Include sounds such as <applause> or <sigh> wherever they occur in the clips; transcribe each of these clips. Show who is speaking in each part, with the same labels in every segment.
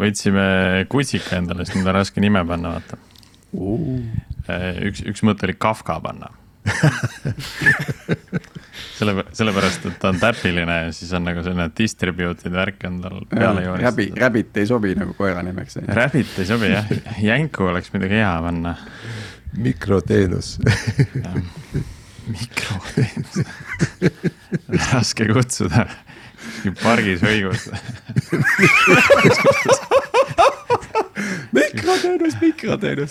Speaker 1: võtsime kutsika endale, sest nüüd on raske nime panna, vaata. Uh.. üks, üks mõte oli Kafka panna. <laughs> Selle, sellepärast, et ta on täpiline ja siis on nagu selline distributed värk on tal peale joonistatud.
Speaker 2: Rabbit, Rabbit ei sobi nagu koera nimeks.
Speaker 1: Rabbit ei sobi jah, <laughs> Jänku oleks midagi hea panna.
Speaker 3: mikroteenus.
Speaker 1: Mikroteenus. Raske kutsuda, pargis õigus
Speaker 2: mikroteenus, mikroteenus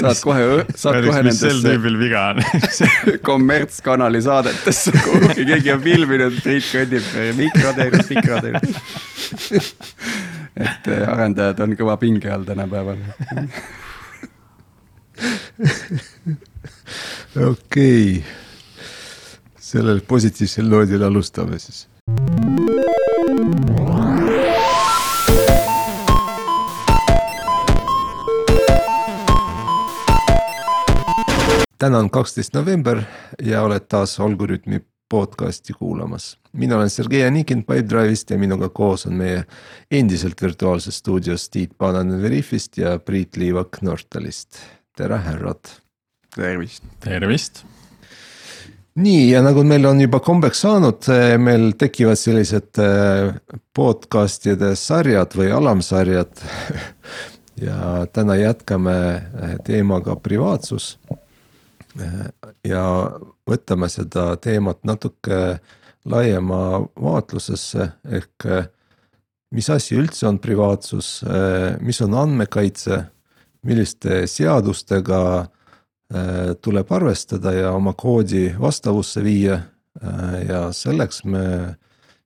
Speaker 2: saad kohe, saad kohe nendesse.
Speaker 1: sel tüübil viga on <laughs>
Speaker 2: kommertskanali saadetesse kuhugi, keegi on filminud, Priit kõnnib, mikroteenus, mikroteenus. et eh, arendajad on kõva pinge all tänapäeval.
Speaker 3: okei, sellel positiivsel noodil alustame siis täna on kaksteist november ja oled taas Algorütmi podcasti kuulamas. mina olen Sergei Anikin Pipedrive'ist ja minuga koos on meie endiselt virtuaalses stuudios Tiit Paananen Veriffist ja Priit Liivak Nortalist. tere, härrad.
Speaker 2: tervist.
Speaker 1: tervist.
Speaker 3: Nii ja nagu meil on juba kombeks saanud, eh, meil tekivad sellised eh, podcast'ide sarjad või alamsarjad. <laughs> Ja täna jätkame eh, teemaga privaatsus. Ja võtame seda teemat natuke laiema vaatlusesse ehk mis asi üldse on privaatsus, mis on andmekaitse, milliste seadustega tuleb arvestada ja oma koodi vastavusse viia. Äh, ja selleks me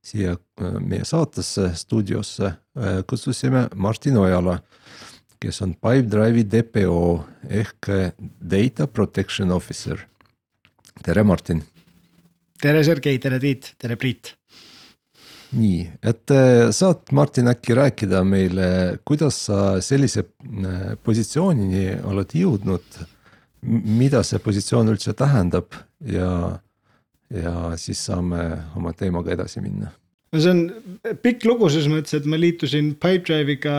Speaker 3: siia äh, meie saatesse, stuudiosse kutsusime Martin Ojala kes on Pipedrive'i DPO ehk Data Protection Officer. tere, Martin.
Speaker 4: tere, Sergei, tere, Tiit, tere, Priit.
Speaker 3: nii, et äh, saad, Martin, äkki rääkida meile, kuidas sa sellise äh, positsioonini oled jõudnud? Mida see positsioon üldse tähendab ja, ja siis saame oma teemaga edasi minna.
Speaker 4: No see on pikk lugu selles mõttes, et ma liitusin Pipedrive'iga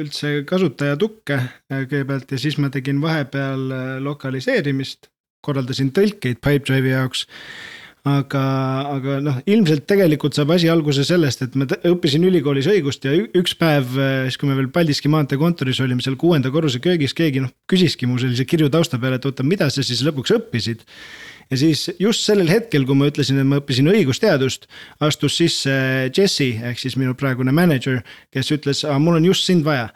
Speaker 4: üldse kasutajatukke äh, kõigepealt ja siis ma tegin vahepeal äh, lokaliseerimist, korraldasin tõlkeid Pipedrive'i jaoks aga, aga noh, ilmselt tegelikult saab asi alguse sellest, et ma õppisin ülikoolis õigust ja üks päev, äh, siis kui me veel Paldiski maantee kontoris olime seal kuuenda korruse köögis, keegi noh küsiski mu sellise kirju tausta peale, et oota, mida sa siis lõpuks õppisid? Ja siis just sellel hetkel, kui ma ütlesin, et ma õppisin õigusteadust, astus sisse Jesse ehk siis minu praegune mänedžer, kes ütles, mul on just sind vaja.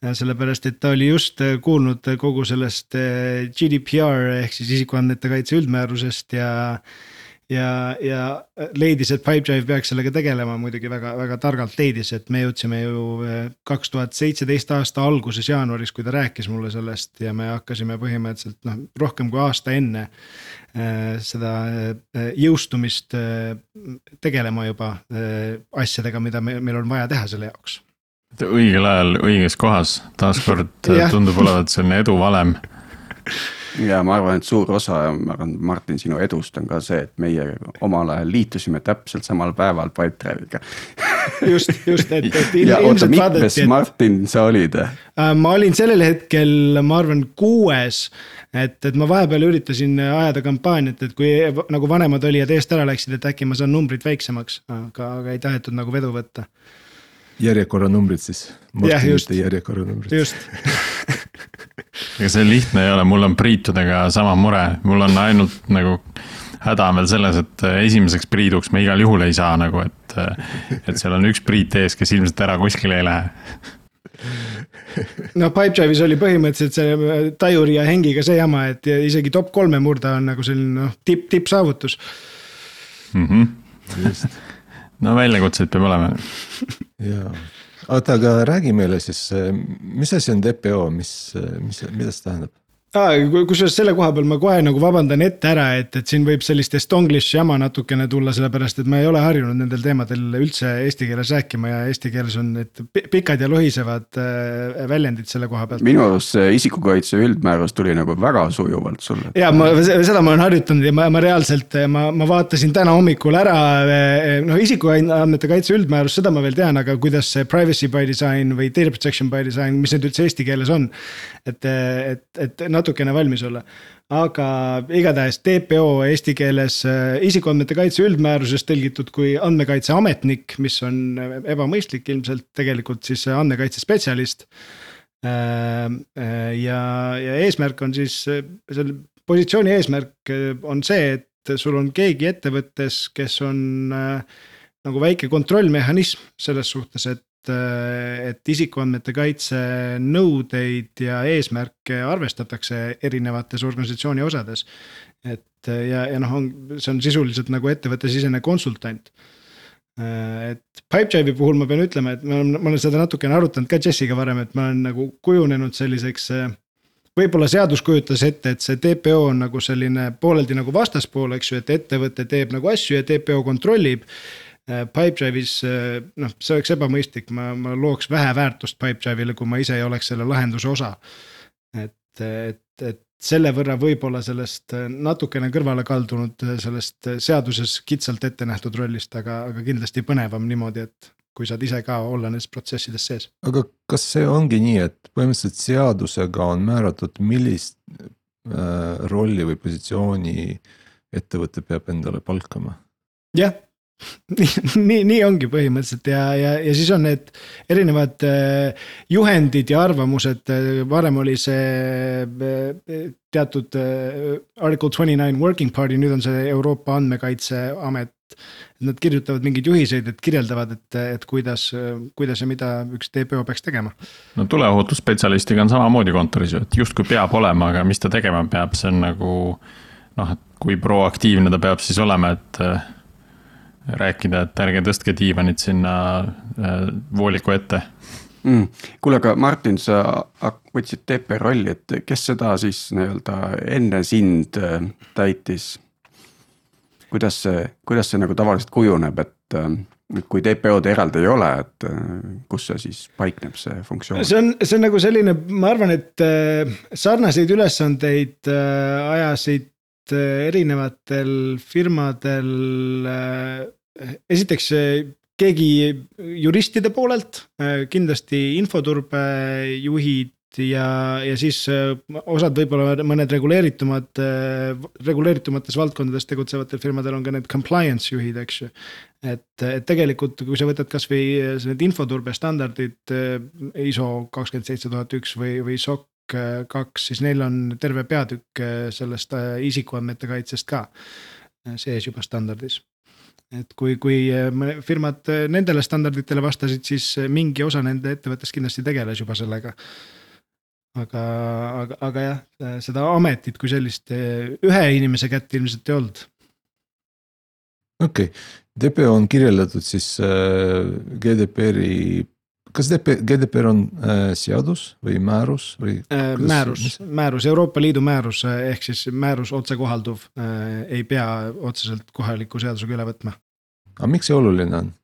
Speaker 4: Sellepärast, et ta oli just kuulnud kogu sellest eh, GDPR ehk siis isikuandmete kaitse üldmäärusest ja ja, ja leidis, et Pipedrive peaks sellega tegelema, muidugi väga, väga targalt. Leidis, et me jõudsime ju eh, kaks tuhat seitseteist aasta alguses jaanuaris, kui ta rääkis mulle sellest ja me hakkasime põhimõtteliselt noh, rohkem kui aasta enne äh, seda äh, jõustumist äh, tegelema juba asjadega, mida me, meil on vaja teha selle jaoks.
Speaker 1: õigel ajal õiges kohas, taaskord <laughs> tundub olevat selline eduvalem <laughs>
Speaker 2: ja ma arvan, et suur osa, ma arvan, Martin, sinu edust on ka see, et meie omal ajal liitusime täpselt samal päeval Pipedrive'iga
Speaker 4: just, just, et, et
Speaker 2: ja oota, mitmes et... Martin sa olid?
Speaker 4: Äh, ma olin sellel hetkel, ma arvan, kuues. et, et ma vahepeal üritasin ajada kampaaniat, et kui nagu vanemad olijad eest ära läksid, et äkki ma saan numbrit väiksemaks, aga, aga ei tahetud nagu vedu võtta.
Speaker 3: järjekorranumbrid siis.
Speaker 4: jah, just.
Speaker 3: järjekorranumbrid.
Speaker 4: just <laughs>
Speaker 1: ega see lihtne ei ole, mul on priitudega sama mure, mul on ainult nagu häda on veel selles, et esimeseks priiduks me igal juhul ei saa nagu, et, et seal on üks priit ees, kes ilmselt ära kuskile ei lähe
Speaker 4: no Pipedrive'is oli põhimõtteliselt see Tajuri ja Hengiga see jama, et isegi top kolme murda on nagu selline noh, tipp, tippsaavutus
Speaker 1: mm. -hmm. no väljakutseid peab olema.
Speaker 3: jaa oota, aga räägi meile siis, mis asi on DPO, mis, mis, mida see tähendab?
Speaker 4: Kusjuures selle koha peal ma kohe nagu vabandan ette ära, et, et siin võib sellist estonglish jama natukene tulla, sellepärast et ma ei ole harjunud nendel teemadel üldse eesti keeles rääkima ja eesti keeles on need pikad ja lohisevad äh, väljendid selle koha pealt.
Speaker 2: minu arust see isikukaitse üldmäärus tuli nagu väga sujuvalt sulle.
Speaker 4: ja ma, seda ma olen harjutanud ja ma, ma reaalselt, ma, ma vaatasin täna hommikul ära, äh, noh isikuandmete kaitse üldmäärus, seda ma veel tean, aga kuidas see privacy by design või data protection by design, mis need üldse eesti keeles on. et, et, et natukene valmis olla. aga igatahes TPO eesti keeles äh, isikuandmete kaitse üldmääruses tõlgitud kui andmekaitseametnik, mis on ebamõistlik ilmselt tegelikult siis andmekaitsespetsialist. Äh, äh, ja, ja eesmärk on siis, selle positsiooni eesmärk on see, et sul on keegi ettevõttes, kes on nagu väike kontrollmehhanism selles suhtes, et et isikuandmete kaitse nõudeid ja eesmärke arvestatakse erinevates organisatsiooni osades. et ja, ja noh, on, see on sisuliselt nagu ettevõttesisene konsultant. et Pipedrive'i puhul ma pean ütlema, et ma olen, ma olen seda natukene arutanud ka Jessiga varem, et ma olen nagu kujunenud selliseks võib-olla seadus kujutas ette, et see TPO on nagu selline pooleldi nagu vastaspool, eks ju, et ettevõte teeb nagu asju ja TPO kontrollib Pipedrive'is äh, noh, see oleks ebamõistlik, ma, ma looks vähe väärtust Pipedrive'ile, kui ma ise ei oleks selle lahenduse osa. et, et, et selle võrra võib-olla sellest äh, natukene kõrvale kaldunud sellest seaduses kitsalt ette nähtud rollist, aga, aga kindlasti põnevam niimoodi, et kui saad ise ka olla nendes protsessides sees.
Speaker 3: aga kas see ongi nii, et põhimõtteliselt seadusega on määratud, millist äh, rolli või positsiooni ettevõte peab endale palkama?
Speaker 4: jah nii, nii ongi põhimõtteliselt ja, ja, ja siis on need erinevad äh, juhendid ja arvamused, varem oli see äh, teatud äh, article twenty nine working party, nüüd on see Euroopa Andmekaitseamet. Nad kirjutavad mingeid juhiseid, et kirjeldavad, et, et kuidas, kuidas ja mida üks TPO peaks tegema.
Speaker 1: no tuleohutusspetsialistiga on samamoodi kontoris ju, et justkui peab olema, aga mis ta tegema peab, see on nagu noh, et kui proaktiivne ta peab siis olema, et rääkida, et ärge tõstke diivanit sinna äh, vooliku ette
Speaker 2: mm.. kuule, aga Martin, sa võtsid TP rolli, et kes seda siis nii-öelda enne sind äh, täitis? kuidas see, kuidas see nagu tavaliselt kujuneb, et, äh, et kui TPO-d eraldi ei ole, et kus see siis paikneb, see funktsioon?
Speaker 4: see on, see on nagu selline, ma arvan, et sarnaseid ülesandeid ajasid erinevatel firmadel esiteks keegi juristide poolelt, kindlasti infoturbejuhid ja, ja siis osad võib-olla mõned reguleeritumad, reguleeritumates valdkondades tegutsevatel firmadel on ka need compliance juhid, eks ju. et, et tegelikult, kui sa võtad kasvõi need infoturbe standardid ISO kakskümmend seitse tuhat üks või, või SOC kaks, siis neil on terve peatükk sellest isikuandmete kaitsest ka sees juba standardis et kui, kui äh, firmad äh, nendele standarditele vastasid, siis äh, mingi osa nende ettevõttest kindlasti tegeles juba sellega. aga, aga, aga jah, seda ametit kui sellist ühe inimese kätte ilmselt ei olnud.
Speaker 3: okei okay., DPO on kirjeldatud siis GDPR-i kas DP, GDPR on äh, seadus või määrus või
Speaker 4: äh,? määrus, määrus, Euroopa Liidu määrus ehk siis määrus otsekohalduv äh, ei pea otseselt kohaliku seadusega üle võtma.
Speaker 3: aga miks see oluline on?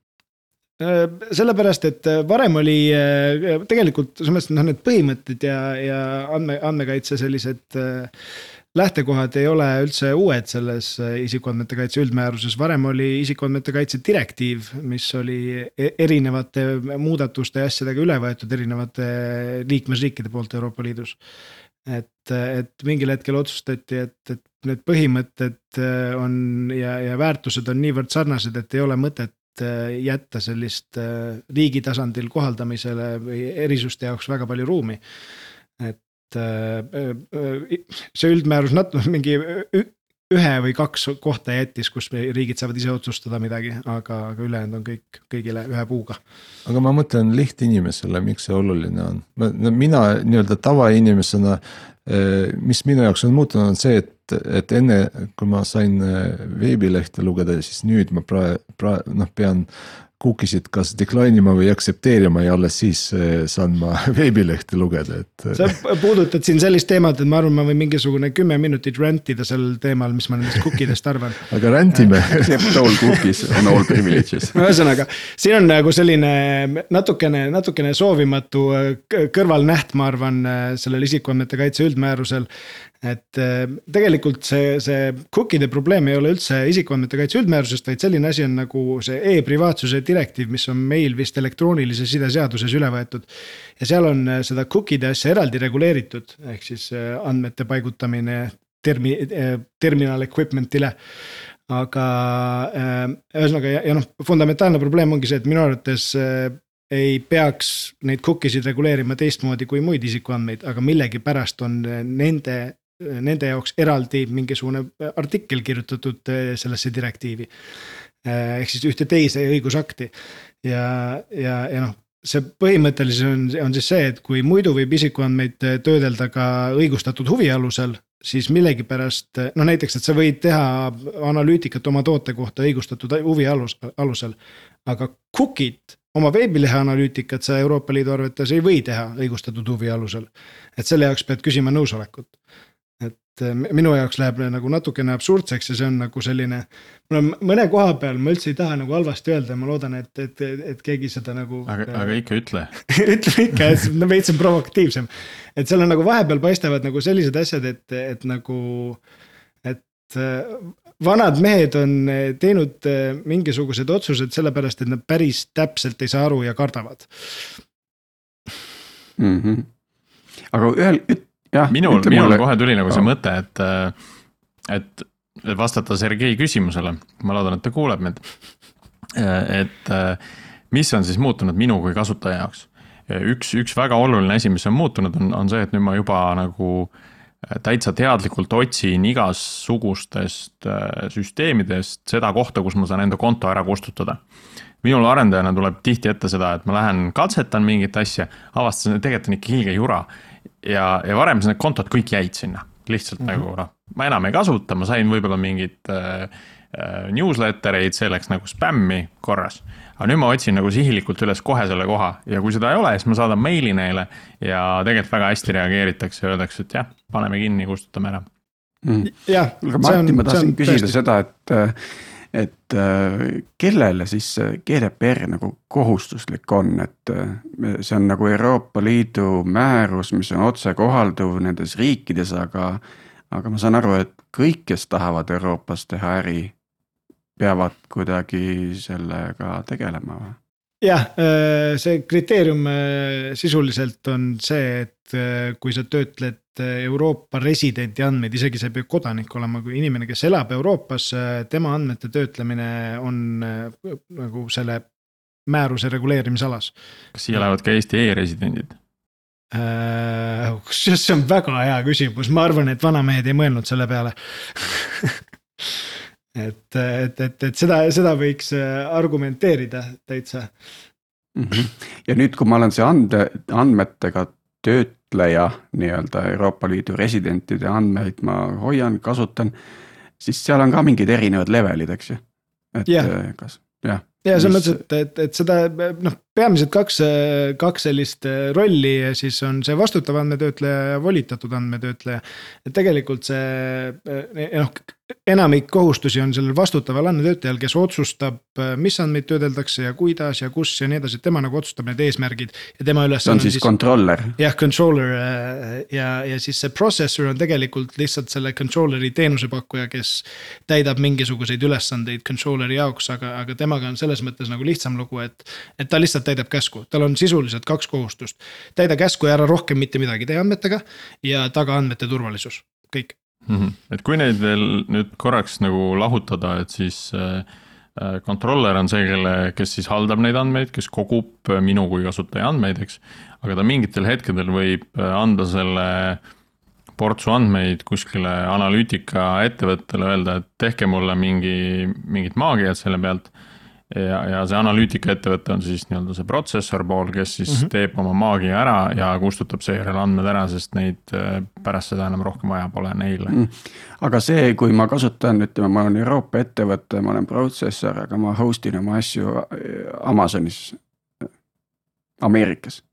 Speaker 4: Äh, sellepärast, et äh, varem oli äh, tegelikult selles mõttes noh, need põhimõtted ja, ja andme, andmekaitse sellised lähtekohad ei ole üldse uued selles äh, isikuandmete kaitse üldmääruses, varem oli isikuandmete kaitse direktiiv, mis oli e-, erinevate muudatuste ja asjadega üle võetud erinevate liikmesriikide poolt Euroopa Liidus. et, et mingil hetkel otsustati, et, et need põhimõtted äh, on ja, ja väärtused on niivõrd sarnased, et ei ole mõtet äh, jätta sellist riigi tasandil kohaldamisele või erisuste jaoks väga palju ruumi. et see üldmäärus nat-, mingi ühe või kaks kohta jättis, kus riigid saavad ise otsustada midagi, aga, aga ülejäänud on kõik kõigile ühe puuga.
Speaker 3: aga ma mõtlen lihtinimesele, miks see oluline on, mina nii-öelda tavainimesena, äh, mis minu jaoks on muutunud, on see, et, et enne kui ma sain veebilehte lugeda, siis nüüd ma praegu, praegu noh, pean cookie sid kas decline ima või aktsepteerima ja alles siis eh, saan ma <laughs> veebilehte lugeda, et.
Speaker 4: sa puudutad siin sellist teemat, et ma arvan, ma võin mingisugune kümme minutit rant ida sel teemal, mis ma nendest cookie dest arvan. <laughs>
Speaker 3: aga rant ime
Speaker 2: Except all cookies and all privileges. <laughs>
Speaker 4: ühesõnaga, siin on nagu selline natukene, natukene soovimatu äh, kõrvalnäht, ma arvan, sellel isikuandmete kaitse üldmäärusel et äh, tegelikult see, see cookie'de probleem ei ole üldse isikuandmete kaitse üldmäärusest, vaid selline asi on nagu see e-privaatsuse direktiiv, mis on meil vist elektroonilise side seaduses üle võetud. ja seal on äh, seda cookie'de asja eraldi reguleeritud, ehk siis äh, andmete paigutamine termi-, terminal equipment'ile aga ühesõnaga ja, ja noh, fundamentaalne probleem ongi see, et minu arvates ei peaks neid cookie sid reguleerima teistmoodi kui muid isikuandmeid, aga millegipärast on nende nende jaoks eraldi mingisugune artikkel kirjutatud eh, sellesse direktiivi. Eh, ehk siis ühte teise õigusakti ja, ja, ja noh see põhimõtteliselt on, on siis see, et kui muidu võib isikuandmeid töödelda ka õigustatud huvi alusel, siis millegipärast noh, näiteks, et sa võid teha analüütikat oma toote kohta õigustatud huvi alus, alusel. aga cookie't, oma veebilehe analüütikat sa Euroopa Liidu arvates ei või teha õigustatud huvi alusel. et selle jaoks pead küsima nõusolekut et äh, minu jaoks läheb nagu natukene absurdseks ja see on nagu selline. mul on mõne koha peal, ma üldse ei taha nagu halvasti öelda ja ma loodan, et, et, et keegi seda nagu.
Speaker 1: aga, aga ikka ütle <laughs>
Speaker 4: ütleme ikka, et no veits on provokatiivsem. et seal on nagu vahepeal paistavad nagu sellised asjad, et, et nagu, et äh, vanad mehed on teinud äh, mingisugused otsused sellepärast, et nad päris täpselt ei saa aru ja kardavad
Speaker 2: mm. -hmm. aga ühel,
Speaker 1: minul, minul mulle... kohe tuli nagu see mõte, et, et, et vastata Sergei küsimusele, ma loodan, et ta kuuleb mind. et mis on siis muutunud minu kui kasutaja jaoks? üks, üks väga oluline asi, mis on muutunud, on, on see, et nüüd ma juba nagu täitsa teadlikult otsin igasugustest süsteemidest seda kohta, kus ma saan enda konto ära kustutada. Minul arendajana tuleb tihti ette seda, et ma lähen katsetan mingit asja, avastan, et tegelikult on ikka ilge jura ja, ja varem need kontod kõik jäid sinna, lihtsalt mm -hmm. nagu noh, ma enam ei kasuta, ma sain võib-olla mingit äh, äh, newsletter eid, see läks nagu spämmi korras. aga nüüd ma otsin nagu sihilikult üles kohe selle koha ja kui seda ei ole, siis ma saadan meili neile ja tegelikult väga hästi reageeritakse ja öeldakse, et jah, paneme kinni, kustutame ära
Speaker 2: mm.. jah, aga Martin, ma tahtsin küsida seda, et äh, et äh, kellele siis GDPR nagu kohustuslik on, et äh, see on nagu Euroopa Liidu määrus, mis on otsekohalduv nendes riikides, aga. aga ma saan aru, et kõik, kes tahavad Euroopas teha äri, peavad kuidagi sellega tegelema või?
Speaker 4: Jah, äh, see kriteerium sisuliselt on see, et kui sa töötled Euroopa residendi andmeid, isegi see ei pea kodanik olema, kui inimene, kes elab Euroopas, tema andmete töötlemine on äh, nagu selle määruse reguleerimisalas.
Speaker 1: kas siia lähevad ka Eesti e-residendid?
Speaker 4: kusjuures see on väga hea küsimus, ma arvan, et vanamehed ei mõelnud selle peale <laughs> et, et, et, et seda, seda võiks äh, argumenteerida täitsa.
Speaker 2: -hmm. ja nüüd, kui ma olen see ande, andmetega töötleja nii-öelda Euroopa Liidu residentide andmeid ma hoian, kasutan. siis seal on ka mingid erinevad levelid, eks ju, et yeah. Eh, kas, jah.
Speaker 4: ja selles mõttes, et, et, et seda noh, peamiselt kaks, kaks sellist rolli ja siis on see vastutav andmetöötleja ja volitatud andmetöötleja. et tegelikult see noh, enamik kohustusi on sellel vastutaval andmetöötlejal, kes otsustab, mis andmeid töödeldakse ja kuidas ja kus ja nii edasi, tema nagu otsustab need eesmärgid. ja tema ülesanne
Speaker 2: on siis, siis controller.
Speaker 4: jah, controller äh, ja, ja siis see processor on tegelikult lihtsalt selle controller'i teenusepakkuja, kes täidab mingisuguseid ülesandeid controller'i jaoks, aga, aga temaga on selles mõttes nagu lihtsam lugu, et. et ta lihtsalt täidab käsku, tal on sisuliselt kaks kohustust. täida käsku ja ära rohkem mitte midagi tee andmetega ja taga andmete turvalisus, kõik
Speaker 1: mm. -hmm. et kui neid veel nüüd korraks nagu lahutada, et siis äh, äh, controller on see, kelle, kes siis haldab neid andmeid, kes kogub äh, minu kui kasutaja andmeid, eks. aga ta mingitel hetkedel võib anda selle portsu andmeid kuskile analüütika ettevõttele, öelda, et tehke mulle mingi, mingit maagiat selle pealt. Ja, ja see analüütikaettevõte on siis nii-öelda see protsessor pool, kes siis mm. -hmm. teeb oma maagia ära ja kustutab seejärel andmed ära, sest neid äh, pärast seda enam rohkem vaja pole neile mm..
Speaker 2: aga see, kui ma kasutan, ütleme, ma olen Euroopa ettevõte, ma olen protsessor, aga ma host in oma asju äh, Amazonis, Ameerikas.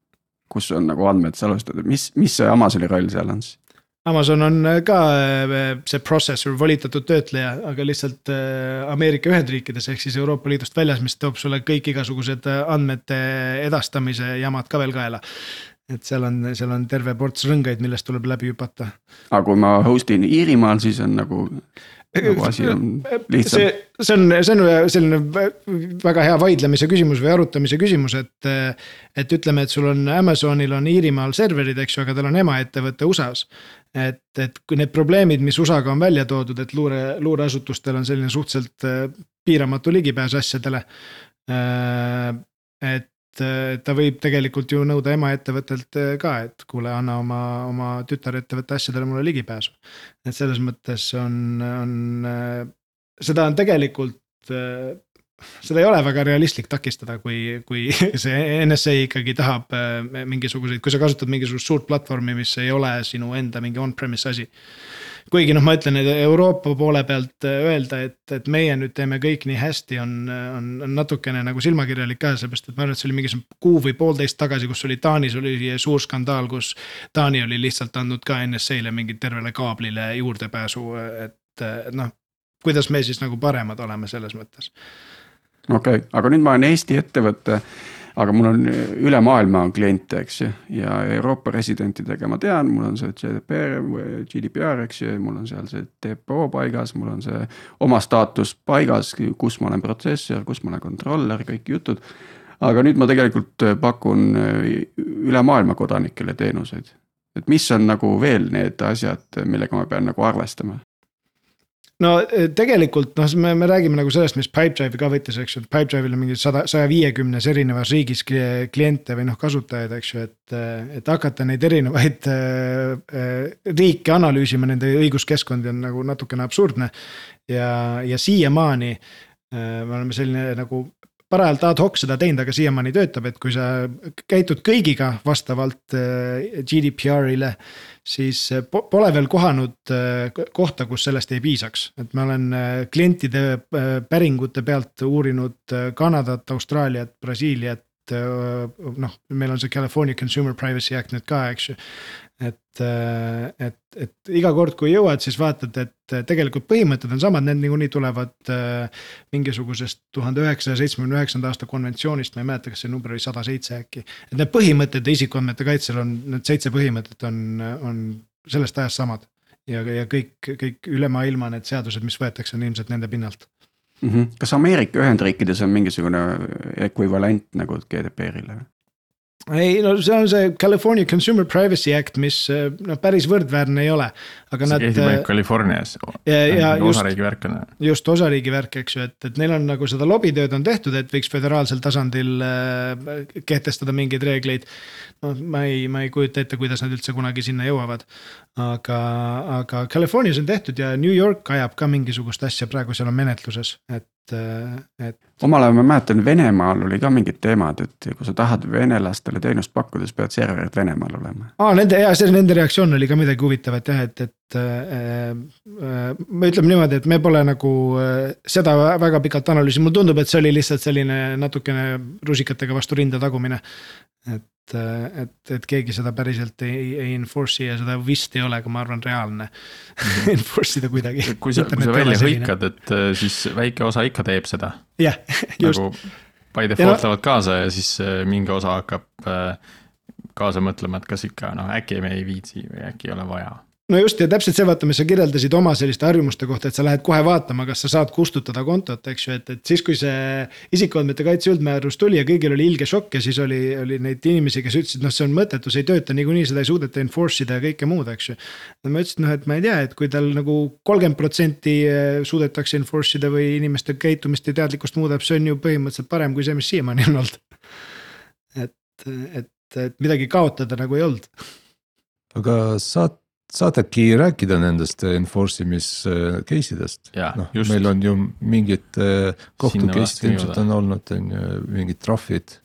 Speaker 2: kus on nagu andmed salvestatud, mis, mis see Amazoni roll seal on siis?
Speaker 4: Amazon on ka äh, see processor, volitatud töötleja, aga lihtsalt äh, Ameerika Ühendriikides ehk siis Euroopa Liidust väljas, mis toob sulle kõik igasugused äh, andmete edastamise jamad ka veel kaela. et seal on, seal on terve ports rõngaid, millest tuleb läbi hüpata.
Speaker 2: aga kui ma host in Iirimaal, siis on nagu, nagu asi on lihtsam
Speaker 4: see, see on, see on selline väga hea vaidlemise küsimus või arutamise küsimus, et. et ütleme, et sul on Amazonil on Iirimaal serverid, eks ju, aga tal on emaettevõte USA-s. et, et kui need probleemid, mis USA-ga on välja toodud, et luure, luureasutustel on selline suhteliselt äh, piiramatu ligipääs asjadele. et äh, ta võib tegelikult ju nõuda emaettevõttelt äh, ka, et kuule, anna oma, oma tütarettevõtte asjadele mulle ligipääsu. et selles mõttes on, on, seda on tegelikult, seda ei ole väga realistlik takistada, kui, kui <laughs> see NSA ikkagi tahab äh, mingisuguseid, kui sa kasutad mingisugust suurt platvormi, mis ei ole sinu enda mingi on-premise asi. kuigi noh, ma ütlen, et Euroopa poole pealt äh, öelda, et, et meie nüüd teeme kõik nii hästi, on, on, on natukene nagu silmakirjalik ka, sellepärast et ma arvan, et see oli mingisugune kuu või poolteist tagasi, kus oli Taanis oli suur skandaal, kus Taani oli lihtsalt andnud ka NSA-le mingi tervele kaablile juurdepääsu, et noh, kuidas me siis nagu paremad oleme selles mõttes
Speaker 2: okei okay., aga nüüd ma olen Eesti ettevõte, aga mul on üle maailma on kliente, eks ju, ja Euroopa residentidega ma tean, mul on see GDPR GDPR, eks ju, mul on seal see TPO paigas, mul on see oma staatus paigas, kus ma olen protsessor, kus ma olen controller, kõik jutud. aga nüüd ma tegelikult pakun üle maailma kodanikele teenuseid. et mis on nagu veel need asjad, millega ma pean nagu arvestama?
Speaker 4: No tegelikult noh, me, me räägime nagu sellest, mis Pipedrive'i ka võttis, eks ju, Pipedrive'il on mingi sada, saja viiekümnes erinevas riigis kliente või noh, kasutajaid, eks ju, et. et hakata neid erinevaid äh, riike analüüsima, nende õiguskeskkondi on nagu natukene absurdne. ja, ja siiamaani me oleme selline nagu parajalt ad hoc seda teinud, aga siiamaani töötab, et kui sa käitud kõigiga vastavalt GDPR-ile siis pole veel kohanud kohta, kus sellest ei piisaks, et ma olen klientide päringute pealt uurinud Kanadat, Austraaliat, Brasiiliat. noh, meil on see California Consumer Privacy Act nüüd ka, eks ju. Et, et, et iga kord, kui jõuad, siis vaatad, et tegelikult põhimõtted on samad, need niikuinii tulevad mingisugusest tuhande üheksasaja seitsmekümne üheksanda aasta konventsioonist, ma ei mäleta, kas see number oli sada seitse äkki. et need põhimõtted isikuandmete kaitsel on, need seitse põhimõtet on, on sellest ajast samad. ja, ja kõik, kõik üle maailma need seadused, mis võetakse, on ilmselt nende pinnalt
Speaker 2: mm. -hmm. kas Ameerika Ühendriikides on mingisugune ekvivalent nagu GDPR-ile?
Speaker 4: Ei no see on see California Consumer Privacy Act, mis noh, päris võrdväärne ei ole. aga
Speaker 1: see
Speaker 4: nad.
Speaker 1: kehtib ainult Californias.
Speaker 4: ja, ja just,
Speaker 1: osariigi värk on.
Speaker 4: just osariigi värk, eks ju, et, et neil on nagu seda lobitööd on tehtud, et võiks föderaalsel tasandil äh, kehtestada mingeid reegleid. noh, ma ei, ma ei kujuta ette, kuidas nad üldse kunagi sinna jõuavad. aga, aga Californias on tehtud ja New York ajab ka mingisugust asja, praegu seal on menetluses, et, et.
Speaker 2: omal ajal ma mäletan, Venemaal oli ka mingid teemad, et kui sa tahad venelastele teenust pakkuda, siis peavad serverid Venemaal olema.
Speaker 4: aa, nende ja see nende reaktsioon oli ka midagi huvitavat jah, et, et äh, äh, me ütleme niimoodi, et me pole nagu äh, seda väga pikalt analüüsinud, mulle tundub, et see oli lihtsalt selline natukene rusikatega vastu rinda tagumine. et, et, et keegi seda päriselt ei, ei enforce'i ja seda vist ei ole ka, ma arvan, reaalne <laughs> enforce ida kuidagi.
Speaker 1: kui sa, kui sa välja hõikad, et äh, siis väike osa ikka teeb seda.
Speaker 4: jah, just.
Speaker 1: nagu by default lähevad no, kaasa ja siis mingi osa hakkab kaasa mõtlema, et kas ikka noh, äkki me ei viitsi või äkki ei ole vaja
Speaker 4: no just ja täpselt see, vaata, mis sa kirjeldasid oma selliste harjumuste kohta, et sa lähed kohe vaatama, kas sa saad kustutada kontot, eks ju, et, et siis, kui see isikuandmete kaitse üldmäärus tuli ja kõigil oli ilge šokk ja siis oli, oli neid inimesi, kes ütlesid, noh, see on mõttetu, see ei tööta niikuinii, seda ei suudeta enforce ida ja kõike muud, eks ju. ma ütlesin, noh, et ma ei tea, et kui tal nagu kolmkümmend protsenti suudetakse enforce ida või inimeste käitumist ja teadlikkust muudab, see on ju põhimõtteliselt parem kui see, mis siiamaani on olnud. et, et, et midagi kaotada nagu ei olnud.
Speaker 3: aga saad saad äkki rääkida nendest enforce imis äh, case idest? Noh, meil on ju mingid äh, kohtu
Speaker 1: Sinna
Speaker 3: case'id ilmselt on olnud, on ju, mingid trahvid.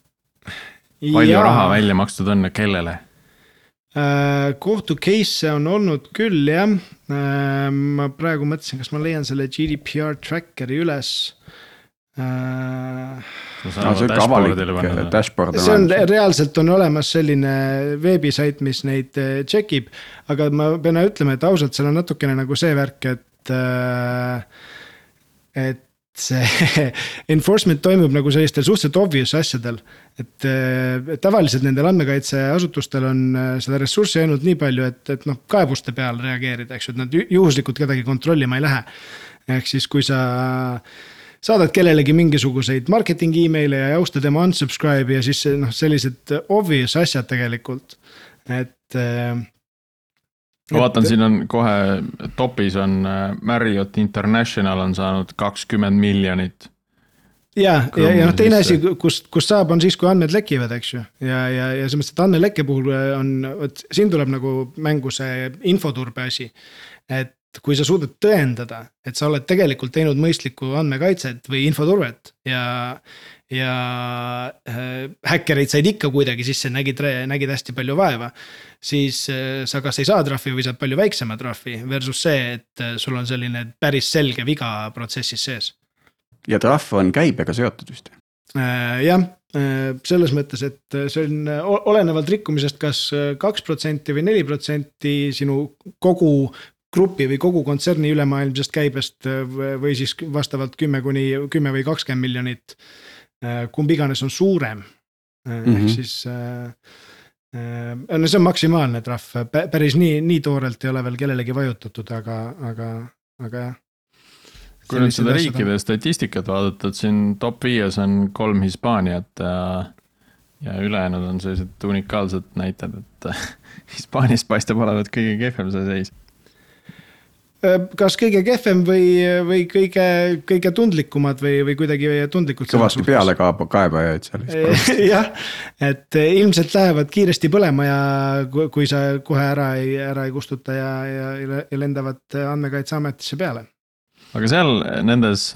Speaker 1: palju ja. raha välja makstud on ja kellele?
Speaker 4: Äh, kohtu case'e on olnud küll jah. ma praegu mõtlesin, kas ma leian selle GDPR tracker'i üles. Äh,
Speaker 2: no sihuke avalik dashboard
Speaker 4: see on reaalselt on olemas selline veebisait, mis neid äh, check ib, aga ma pean ütlema, et ausalt, seal on natukene nagu see värk, et. et see <laughs> enforcement toimub nagu sellistel suhteliselt obvious asjadel. et tavaliselt nendel andmekaitseasutustel on äh, seda ressurssi ainult nii palju, et, et noh, kaebuste peale reageerida, eks ju, et nad juhuslikult kedagi kontrollima ei lähe. ehk siis, kui sa saadad kellelegi mingisuguseid marketing email'e ja jausta tema unsubscribe'i ja siis noh, sellised obvious asjad tegelikult, et äh,
Speaker 1: ma vaatan, siin on kohe topis on äh, Marriott International on saanud kakskümmend miljonit.
Speaker 4: ja, ja, ja noh, teine asi, kust, kust saab, on siis, kui andmed lekivad, eks ju. ja, ja, ja selles mõttes, et andmelekke puhul on, vot siin tuleb nagu mängu see infoturbe asi. et kui sa suudad tõendada, et sa oled tegelikult teinud mõistlikku andmekaitset või infoturvet ja ja äh, häkkereid said ikka kuidagi sisse, nägid, nägid hästi palju vaeva. siis äh, sa kas ei saa trahvi või saad palju väiksema trahvi versus see, et äh, sul on selline päris selge viga protsessis sees.
Speaker 2: ja trahv on käibega seotud vist
Speaker 4: jah, selles mõttes, et see on olenevalt rikkumisest kas kaks protsenti või neli protsenti sinu kogu grupi või kogu kontserni ülemaailmsest käibest või siis vastavalt kümme kuni kümme või kakskümmend miljonit kumb iganes on suurem mm, -hmm. ehk siis äh,. no see on maksimaalne trahv, päris nii, nii toorelt ei ole veel kellelegi vajutatud, aga, aga, aga jah.
Speaker 1: kui nüüd seda riikide on... statistikat vaadata, et siin top viies on kolm Hispaaniat ja. ja ülejäänud on sellised unikaalsed näited, et <laughs> Hispaanias paistab olevat kõige kehvem see seis
Speaker 4: kas kõige kehvem või, või kõige, kõige tundlikumad või, või kuidagi tundlikult.
Speaker 2: kõvasti peale kaab, kaebajaid seal <laughs>
Speaker 4: jah, et ilmselt lähevad kiiresti põlema ja kui sa kohe ära ei, ära ei kustuta ja, ja, ja lendavad andmekaitseametisse peale.
Speaker 1: aga seal nendes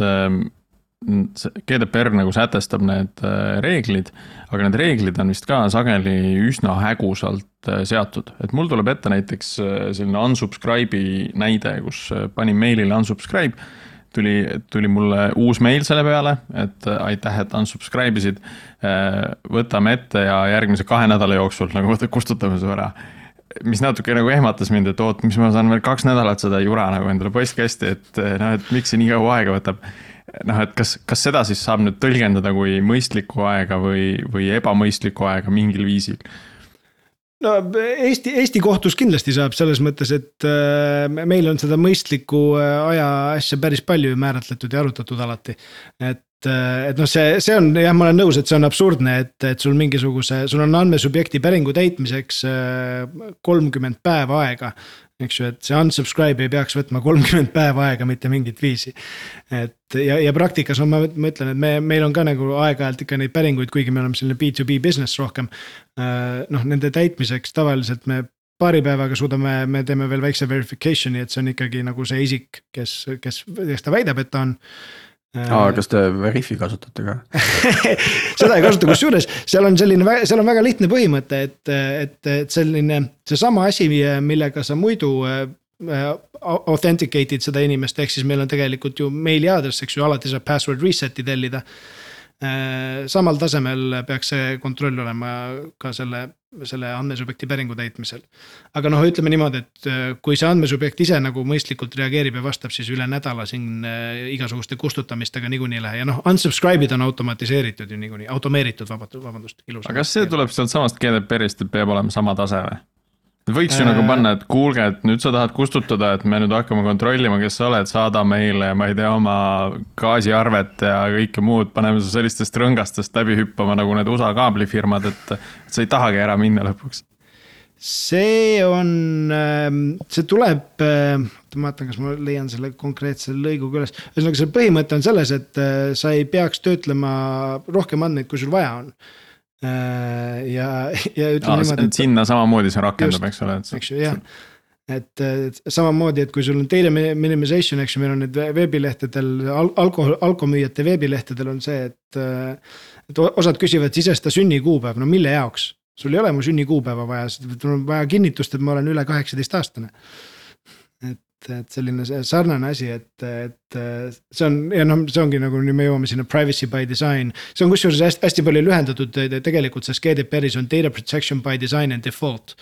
Speaker 1: GDPR nagu sätestab need reeglid, aga need reeglid on vist ka sageli üsna hägusalt seatud, et mul tuleb ette näiteks selline unsubscribe'i näide, kus panin meilile unsubscribe. tuli, tuli mulle uus meil selle peale, et aitäh, et unsubscribe isid. võtame ette ja järgmise kahe nädala jooksul nagu kustutame su ära mis natuke nagu ehmatas mind, et oot, mis ma saan veel kaks nädalat seda jura nagu endale postkasti, et noh, et miks see nii kaua aega võtab noh, et kas, kas seda siis saab nüüd tõlgendada kui mõistlikku aega või, või ebamõistlikku aega mingil viisil?
Speaker 4: no Eesti, Eesti kohtus kindlasti saab selles mõttes, et äh, meil on seda mõistliku aja asja päris palju määratletud ja arutatud alati. et et noh, see, see on jah, ma olen nõus, et see on absurdne, et, et sul mingisuguse, sul on andmesubjekti päringu täitmiseks kolmkümmend päeva aega eks ju, et see unsubscribe ei peaks võtma kolmkümmend päeva aega mitte mingit viisi. et ja, ja praktikas no ma, ma ütlen, et me, meil on ka nagu aeg-ajalt ikka neid päringuid, kuigi me oleme selline B2B business rohkem. noh, nende täitmiseks tavaliselt me paari päevaga suudame, me teeme veel väikse verification'i, et see on ikkagi nagu see isik, kes, kes, kes ta väidab, et ta on
Speaker 2: aa, kas te Veriffi kasutate ka <laughs>
Speaker 4: seda ei kasuta, kusjuures seal on selline, seal on väga lihtne põhimõte, et, et, et selline, seesama asi, millega sa muidu äh, authenticate'id seda inimest, ehk siis meil on tegelikult ju meili aadress, eks ju, alati saab password reset'i tellida. Äh, samal tasemel peaks see kontroll olema ka selle, selle andmesubjekti päringu täitmisel. aga noh, ütleme niimoodi, et äh, kui see andmesubjekt ise nagu mõistlikult reageerib ja vastab, siis üle nädala siin äh, igasuguste kustutamistega niikuinii ei lähe ja noh, unsubscribe'id on automatiseeritud ju niikuinii, automeeritud, vabandust, ilus.
Speaker 1: aga kas see tuleb sealt samast GDPR-ist, et peab olema sama tase või? Võiks ju äh... nagu panna, et kuulge, et nüüd sa tahad kustutada, et me nüüd hakkame kontrollima, kes sa oled, saada meile, ma ei tea, oma gaasiarvet ja kõike muud, paneme su sellistest rõngastest läbi hüppama nagu need USA kaablifirmad, et sa ei tahagi ära minna lõpuks.
Speaker 4: see on, see tuleb, ma vaatan, kas ma leian selle konkreetse lõigu ka üles, ühesõnaga see põhimõte on selles, et äh, sa ei peaks töötlema rohkem andmeid, kui sul vaja on. Äh, ja, <laughs> ja ütleme
Speaker 1: niimoodi, et. sinna samamoodi see rakendub, eks ole.
Speaker 4: eks ju, jah. et samamoodi, et kui sul on data minimization, eks ju, meil on nüüd veebilehtedel al, alkohol, alkomüüjate veebilehtedel on see, et. et osad küsivad sisesta sünnikuupäev, no mille jaoks? sul ei ole mu sünnikuupäeva vaja, sul on vaja kinnitust, et ma olen üle kaheksateist aastane. Et, selline sarnane asi, et, et see on ja noh, see ongi nagu nüüd me jõuame sinna privacy by design. see on kusjuures hästi, hästi palju lühendatud tegelikult sest GDPR-is on data protection by design and default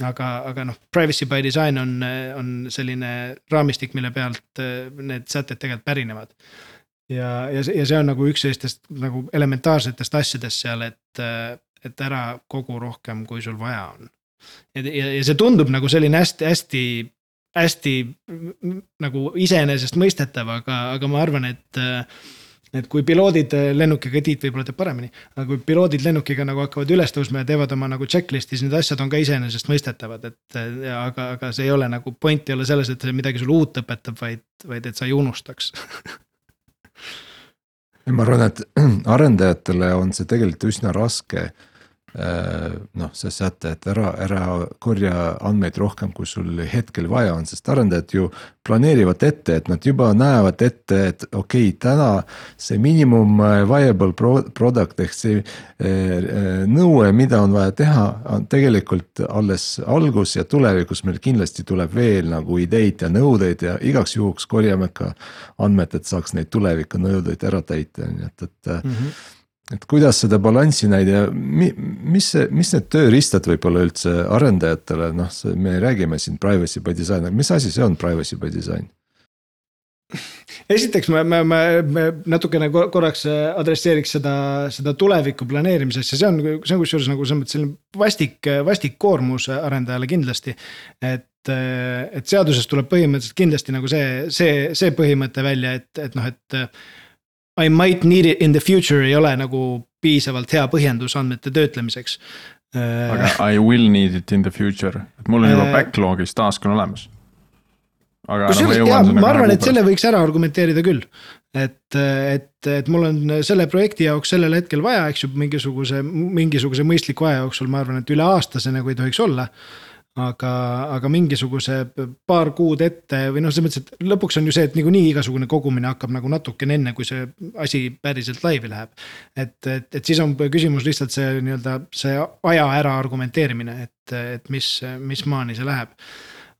Speaker 4: aga, aga noh, privacy by design on, on selline raamistik, mille pealt eh, need sätted tegelikult pärinevad. ja, ja see, ja see on nagu üks sellistest nagu elementaarsetest asjadest seal, et, et ära kogu rohkem, kui sul vaja on. ja, ja, ja see tundub nagu selline hästi, hästi, hästi nagu iseenesestmõistetav, aga, aga ma arvan, et et kui piloodid lennukiga, Tiit võib-olla teab paremini, aga kui piloodid lennukiga nagu hakkavad üles tõusma ja teevad oma nagu checklist'i, siis need asjad on ka iseenesestmõistetavad, et aga, aga see ei ole nagu point ei ole selles, et see midagi sulle uut õpetab, vaid, vaid et sa ei unustaks <laughs>
Speaker 3: ma arvan, et <clears throat> arendajatele on see tegelikult üsna raske noh, see säte, et ära, ära korja andmeid rohkem, kui sul hetkel vaja on, sest arendajad ju planeerivad ette, et nad juba näevad ette, et okei okay,, täna see minimum äh, viable product ehk see äh, nõue, mida on vaja teha, on tegelikult alles algus ja tulevikus meil kindlasti tuleb veel nagu ideid ja nõudeid ja igaks juhuks korjame ka andmed, et saaks neid tuleviku nõudeid ära täita, nii et, et mm. -hmm et kuidas seda balanssi näida ja mi, mis see, mis need tööriistad võib-olla üldse arendajatele, noh, me räägime siin privacy by design, aga mis asi see on privacy by design?
Speaker 4: esiteks ma, ma, ma, ma natukene korraks adresseeriks seda, seda tuleviku planeerimise asja, see on, see on kusjuures nagu selles mõttes selline vastik, vastik koormus arendajale kindlasti. et, et seadusest tuleb põhimõtteliselt kindlasti nagu see, see, see põhimõte välja, et, et noh, et I might need it in the future ei ole nagu piisavalt hea põhjendus andmete töötlemiseks.
Speaker 1: aga I will need it in the future, et mul on juba äh, backlog'is task on olemas.
Speaker 4: kusjuures no, jaa, ma arvan, et selle võiks ära argumenteerida küll. et, et, et mul on selle projekti jaoks sellel hetkel vaja, eks ju, mingisuguse, mingisuguse mõistliku aja jooksul, ma arvan, et üle aasta see nagu ei tohiks olla aga, aga mingisuguse paar kuud ette või noh, selles mõttes, et lõpuks on ju see, et niikuinii igasugune kogumine hakkab nagu natukene enne, kui see asi päriselt laivi läheb. et, et, et siis on küsimus lihtsalt see nii-öelda see aja ära argumenteerimine, et, et mis, mis maani see läheb.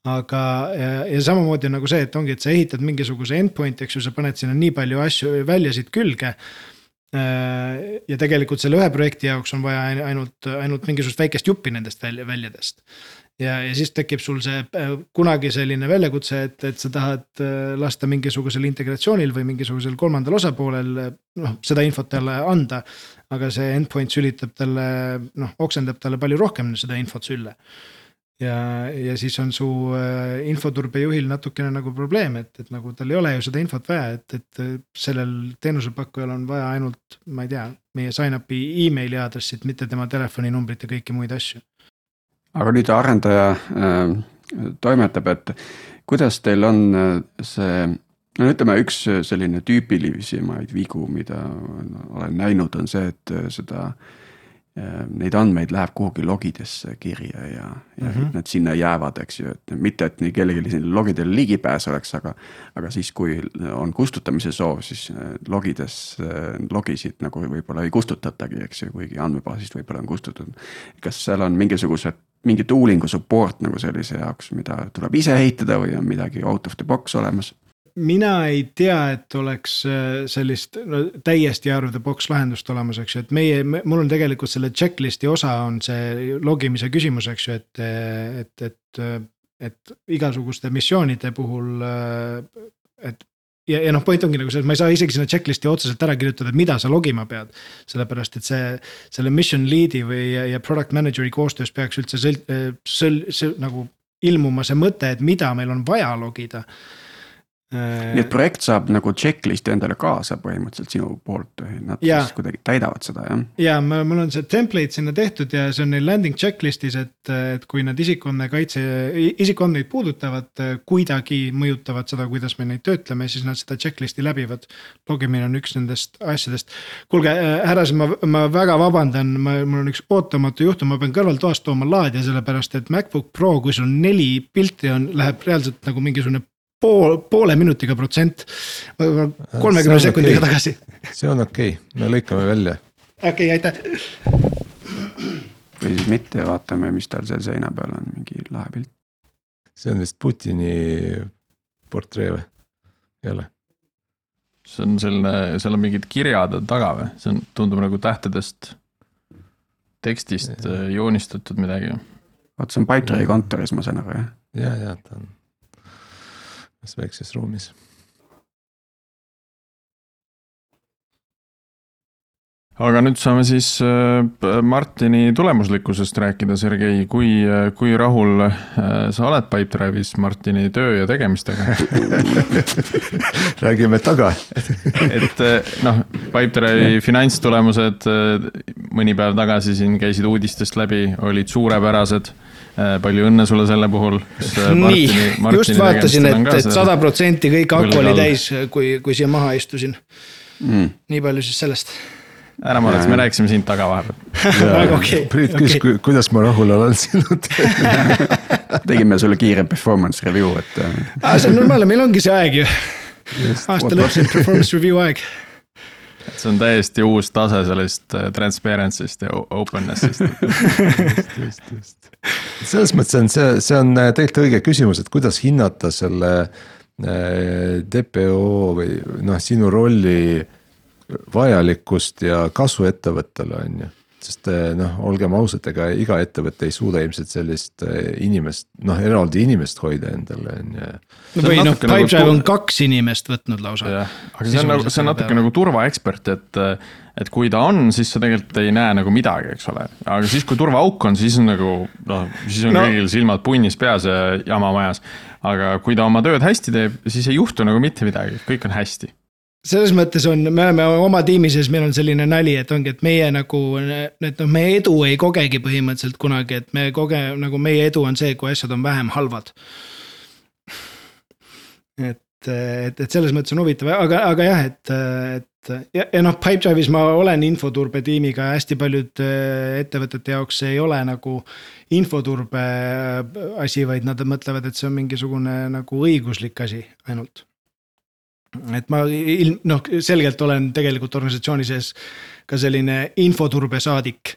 Speaker 4: Aga, ja, samamoodi nagu see, et ongi, et sa ehitad mingisuguse endpoint'i, eks ju, sa paned sinna nii palju asju, väljasid külge. Ja tegelikult selle ühe projekti jaoks on vaja ainult, ainult mingisugust väikest juppi nendest välja, väljadest ja, ja siis tekib sul see äh, kunagi selline väljakutse, et, et sa tahad äh, lasta mingisugusel integratsioonil või mingisugusel kolmandal osapoolel noh, seda infot talle anda. aga see endpoint sülitab talle noh, oksendab talle palju rohkem seda infot sülle. ja, ja siis on su äh, infoturbejuhil natukene nagu probleem, et, et nagu tal ei ole ju seda infot vaja, et, et sellel teenusepakkujal on vaja ainult, ma ei tea, meie sign-up'i emaili aadressit, mitte tema telefoninumbrit ja kõiki muid asju
Speaker 2: aga nüüd arendaja äh, toimetab, et kuidas teil on äh, see, no ütleme, üks selline tüüpilisemaid vigu, mida olen näinud, on see, et äh, seda äh,. Neid andmeid läheb kuhugi logidesse kirja ja, ja mm -hmm. need sinna jäävad, eks ju, et mitte, et nii kellelgi sinna logidele ligipääs oleks, aga. aga siis, kui on kustutamise soov, siis äh, logides äh, logisid nagu võib-olla ei kustutatagi, eks ju, kuigi andmebaasist võib-olla on kustutatud. kas seal on mingisugused mingi tooling'u support nagu sellise jaoks, mida tuleb ise ehitada või on midagi out of the box olemas?
Speaker 4: mina ei tea, et oleks äh, sellist no, täiesti out of the box lahendust olemas, eks ju, et meie, mul on tegelikult selle checklist'i osa on see logimise küsimus, eks ju, et, et, et. et igasuguste missioonide puhul, äh, et ja, ja noh, point ongi nagu see, et ma ei saa isegi sinna checklist'i otseselt ära kirjutada, mida sa logima pead. sellepärast, et see, selle mission lead'i või, ja, ja product manager'i koostöös peaks üldse sõl-, sõl-, sõl, nagu ilmuma see mõte, et mida meil on vaja logida
Speaker 2: nii et projekt saab nagu checklist'i endale kaasa põhimõtteliselt sinu poolt nad
Speaker 4: Jaa.
Speaker 2: siis kuidagi täidavad seda jah?
Speaker 4: ja mul on see template sinna tehtud ja see on neil landing checklist'is, et, et kui nad isikuandmekaitse, isikuandmeid puudutavad, kuidagi mõjutavad seda, kuidas me neid töötleme, siis nad seda checklist'i läbivad. logimine on üks nendest asjadest. kuulge, härrased, ma, ma väga vabandan, ma, mul on üks ootamatu juhtum, ma pean kõrvaltoast tooma laadija, sellepärast et MacBook Pro, kui sul neli pilti on, läheb reaalselt nagu mingisugune pool, poole minutiga protsent. kolmekümne sekundiga
Speaker 3: okei.
Speaker 4: tagasi.
Speaker 3: see on okei okay., me lõikame välja.
Speaker 4: okei okay,, aitäh.
Speaker 2: või siis mitte ja vaatame, mis tal seal seina peal on, mingi lahe pilt.
Speaker 3: see on vist Putini portree või? ei ole?
Speaker 1: see on selline, seal on mingid kirjad on taga või, see on, tundub nagu tähtedest, tekstist äh, joonistatud midagi.
Speaker 2: vot see on Pipedrive'i kontoris, ma saan aru jah.
Speaker 3: ja, ja ta on ühes väikses ruumis.
Speaker 1: aga nüüd saame siis äh, Martini tulemuslikkusest rääkida, Sergei, kui, kui rahul äh, sa oled Pipedrive'is Martini töö ja tegemistega? <laughs>
Speaker 3: räägime taga. <laughs>
Speaker 1: et äh, noh, Pipedrive'i finantstulemused äh, mõni päev tagasi siin käisid uudistest läbi, olid suurepärased. Palju õnne sulle selle puhul.
Speaker 4: nii, just vaatasin, et, et sada protsenti kõik aku oli täis, kui, kui siia maha istusin.
Speaker 2: Mm.
Speaker 4: nii palju siis sellest.
Speaker 1: ära muretse, me rääkisime sind taga vahepeal. <laughs>
Speaker 4: okei,
Speaker 3: Priit küsis
Speaker 4: okei,
Speaker 3: kuidas ma rahul olen sinu tööga. <laughs>
Speaker 2: tegime sulle kiire performance review, et äh,
Speaker 4: Ah, see on normaalne, meil ongi see aeg ju. aasta lõpp, see on performance review aeg.
Speaker 1: See on täiesti uus tase sellest äh, transparency'st ja openness'ist. <laughs>
Speaker 3: just, just. selles mõttes on see, see on äh, tegelikult õige küsimus, et kuidas hinnata selle äh, DPO või noh, sinu rolli vajalikkust ja kasu ettevõttele on ju. Sest äh, noh, olgem ausad, ega iga ettevõte ei suuda ilmselt sellist äh, inimest, noh eraldi inimest hoida endale on ju.
Speaker 4: Või noh,
Speaker 1: nagu
Speaker 4: Pipedrive
Speaker 1: tu-
Speaker 4: on kaks inimest võtnud lausa.
Speaker 1: aga see on nagu, see on natuke
Speaker 4: peale.
Speaker 1: nagu turvaekspert, et, et kui ta on, siis sa tegelikult ei näe nagu midagi, eks ole. aga siis, kui turvaauk on, siis on nagu noh, siis on
Speaker 4: no.
Speaker 1: kõigil silmad punnis peas ja jama majas. aga kui ta oma tööd hästi teeb, siis ei juhtu nagu mitte midagi, kõik on hästi.
Speaker 4: Selles mõttes on, me oleme oma tiimi sees, meil on selline nali, et ongi, et meie nagu, et noh, meie edu ei kogegi põhimõtteliselt kunagi, et me koge-, nagu meie edu on see, kui asjad on vähem halvad. et, et, et selles mõttes on huvitav, aga, aga jah, et, et ja, ja noh, Pipedrive'is ma olen infoturbe tiimiga hästi paljude ettevõtete jaoks ei ole nagu infoturbe asi, vaid nad mõtlevad, et see on mingisugune nagu õiguslik asi ainult et ma ilm-, noh, selgelt olen tegelikult organisatsiooni sees ka selline infoturbe saadik.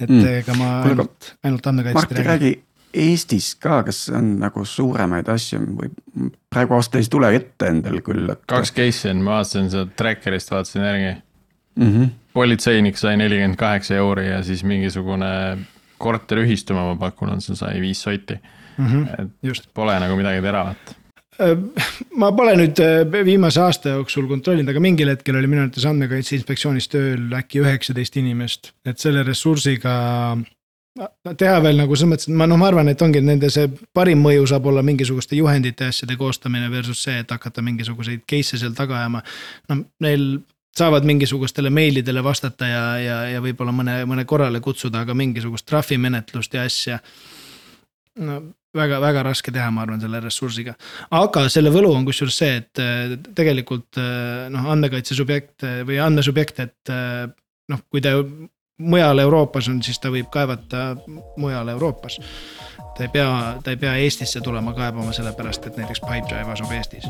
Speaker 4: et
Speaker 2: Mm.
Speaker 4: mm. ega ma
Speaker 2: Kuule, aga
Speaker 4: ainult, ainult andmekaitsest ei räägi.
Speaker 2: Eestis ka, kas on nagu suuremaid asju või praegu ausalt öeldes ei tule ette endal küll, et.
Speaker 1: kaks case'i on, ma vaatasin seda tracker'ist, vaatasin järgi.
Speaker 2: mm. -hmm.
Speaker 1: politseinik sai nelikümmend kaheksa euri ja siis mingisugune korteriühistu, ma pakun, on see sai viis sotti. et
Speaker 4: just,
Speaker 1: pole nagu midagi teravat.
Speaker 4: Ma pole nüüd äh, viimase aasta jooksul kontrollinud, aga mingil hetkel oli minu arvates andmekaitse inspektsioonis tööl äkki üheksateist inimest, et selle ressursiga teha veel nagu selles mõttes, et ma noh, ma arvan, et ongi nende see parim mõju saab olla mingisuguste juhendite ja asjade koostamine versus see, et hakata mingisuguseid case'e seal taga ajama. no neil saavad mingisugustele meilidele vastata ja, ja, ja võib-olla mõne, mõne korrale kutsuda, aga mingisugust trahvimenetlust ja asja. No väga-väga raske teha, ma arvan, selle ressursiga. aga selle võlu on kusjuures see, et äh, tegelikult äh, noh, andmekaitse subjekt äh, või andmesubjekt, et noh, kui ta mujal Euroopas on, siis ta võib kaevata mujal Euroopas. ta ei pea, ta ei pea Eestisse tulema kaebama, sellepärast et näiteks Pipedrive asub Eestis.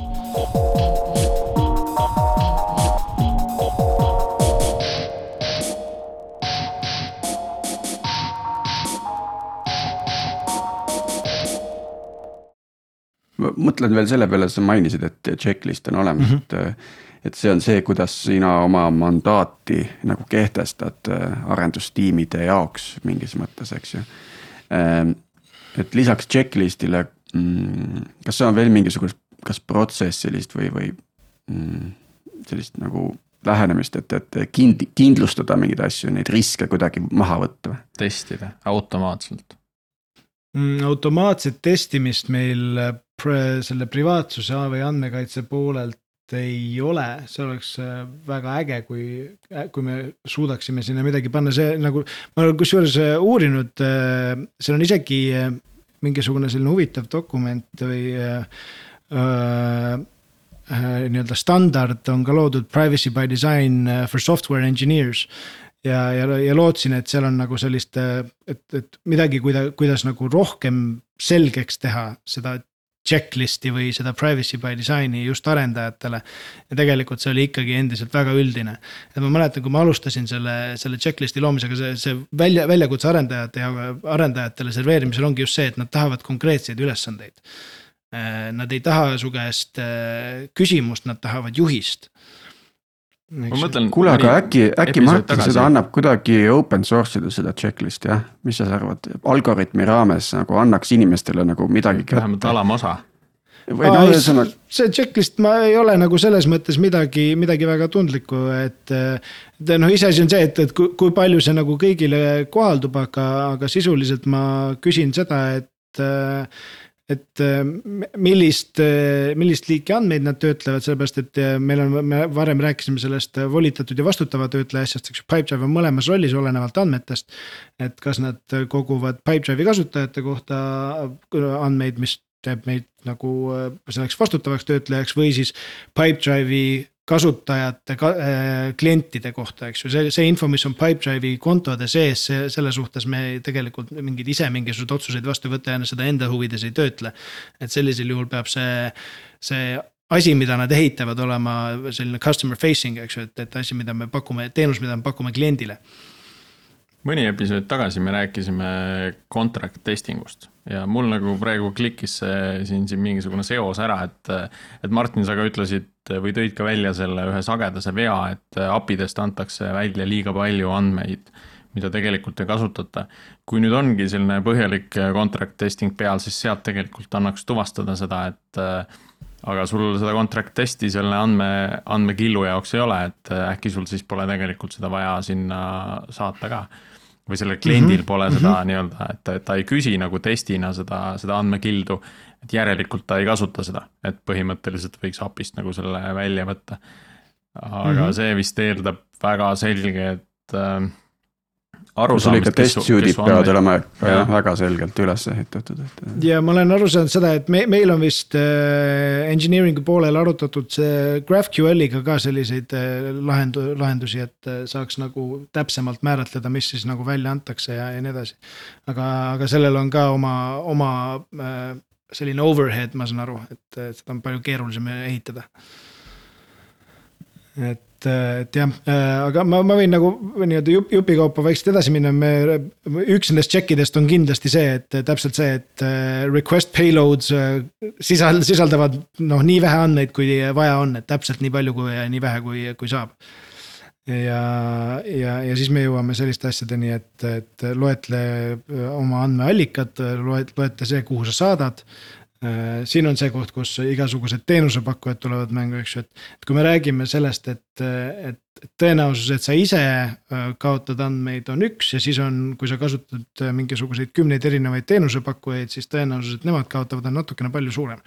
Speaker 2: Ma mõtlen veel selle peale, sa mainisid, et checklist on olemas mm, -hmm. et. et see on see, kuidas sina oma mandaati nagu kehtestad äh, arendustiimide jaoks mingis mõttes, eks ju. et lisaks checklist'ile, kas see on veel mingisugust, kas protsessilist või, või mm, sellist nagu lähenemist, et, et kind-, kindlustada mingeid asju, neid riske kuidagi maha võtta või?
Speaker 1: testida automaatselt.
Speaker 4: Mm, automaatset testimist meil selle privaatsuse või andmekaitse poolelt ei ole, see oleks äh, väga äge, kui, kui me suudaksime sinna midagi panna, see nagu. ma olen kusjuures äh, uurinud, seal on isegi mingisugune selline huvitav dokument või äh, äh, nii-öelda standard on ka loodud privacy by design for software engineers ja, ja, ja lootsin, et seal on nagu sellist, et, et midagi, kuida-, kuidas nagu rohkem selgeks teha seda checklist'i või seda privacy by design'i just arendajatele. ja tegelikult see oli ikkagi endiselt väga üldine. et ma mäletan, kui ma alustasin selle, selle checklist'i loomisega, see, see välja, väljakutse arendajate ja arendajatele serveerimisel ongi just see, et nad tahavad konkreetseid ülesandeid. Äh, nad ei taha su käest äh, küsimust, nad tahavad juhist.
Speaker 2: Kuule, aga äkki, äkki Martin tagasi. seda annab kuidagi open source ida seda checklist'i jah, mis sa arvad, algoritmi raames nagu annaks inimestele nagu midagi
Speaker 1: vähemalt alamosa.
Speaker 4: või noh, ühesõnaga. see checklist ma ei ole nagu selles mõttes midagi, midagi väga tundlikku, et. et noh, iseasi on see, et, et kui, kui palju see nagu kõigile kohaldub, aga, aga sisuliselt ma küsin seda, et et äh, millist, äh, millist liiki andmeid nad töötlevad, sellepärast et äh, meil on, me varem rääkisime sellest volitatud ja vastutava töötleja asjast, eks ju, Pipedrive on mõlemas rollis, olenevalt andmetest. et kas nad koguvad Pipedrive'i kasutajate kohta andmeid, mis teeb meid nagu selleks vastutavaks töötlejaks või siis Pipedrive'i kasutajate ka, äh, klientide kohta, eks ju, see, see info, mis on Pipedrive'i kontode sees, see, selle suhtes me tegelikult mingeid ise mingisuguseid otsuseid vastu ei võta ja seda enda huvides ei töötle. et sellisel juhul peab see, see asi, mida nad ehitavad, olema selline customer facing, eks ju, et, et asi, mida me pakume, teenus, mida me pakume kliendile
Speaker 1: mõni episood tagasi me rääkisime contract testing ust ja mul nagu praegu klikkis see siin, siin mingisugune seos ära, et. et Martin, sa ka ütlesid või tõid ka välja selle ühe sagedase vea, et API-dest antakse välja liiga palju andmeid mida tegelikult ei kasutata. kui nüüd ongi selline põhjalik contract testing peal, siis sealt tegelikult annaks tuvastada seda, et aga sul seda contract testi selle andme, andmekillu jaoks ei ole, et äkki sul siis pole tegelikult seda vaja sinna saata ka või sellel kliendil mm -hmm. pole seda mm -hmm. nii-öelda, et ta ei küsi nagu testina seda, seda andmekildu. Et järelikult ta ei kasuta seda, et põhimõtteliselt võiks API-st nagu selle välja võtta. aga mm -hmm. see vist eeldab väga selget äh,
Speaker 2: aru saamist. sul ikka test suite'id peavad olema ja. väga selgelt üles ehitatud, et.
Speaker 4: ja ma olen aru saanud seda, et me, meil on vist äh, engineering'u poolel arutatud see GraphQL-iga ka selliseid äh, lahendu-, lahendusi, et äh, saaks nagu täpsemalt määratleda, mis siis nagu välja antakse ja, ja nii edasi. aga, aga sellel on ka oma, oma äh, selline overhead, ma saan aru, et, seda on palju keerulisem ehitada. et et, jah, aga ma, ma võin nagu nii-öelda jupp, jupikaupa vaikselt edasi minna, me. üks nendest check idest on kindlasti see, et täpselt see, et äh, request payloads äh, sisal-, sisaldavad noh, nii vähe andmeid, kui vaja on, et täpselt nii palju kui nii vähe, kui, kui saab. Ja, ja, ja siis me jõuame selliste asjadeni, et, et loetle oma andmeallikad, loet-, loetle see, kuhu sa saadad. Äh, siin on see koht, kus igasugused teenusepakkujad tulevad mängu, eks ju, et, et kui me räägime sellest, et, et tõenäosus, et sa ise äh, kaotad andmeid, on üks ja siis on, kui sa kasutad äh, mingisuguseid kümneid erinevaid teenusepakkujaid, siis tõenäosus, et nemad kaotavad, on natukene palju suurem.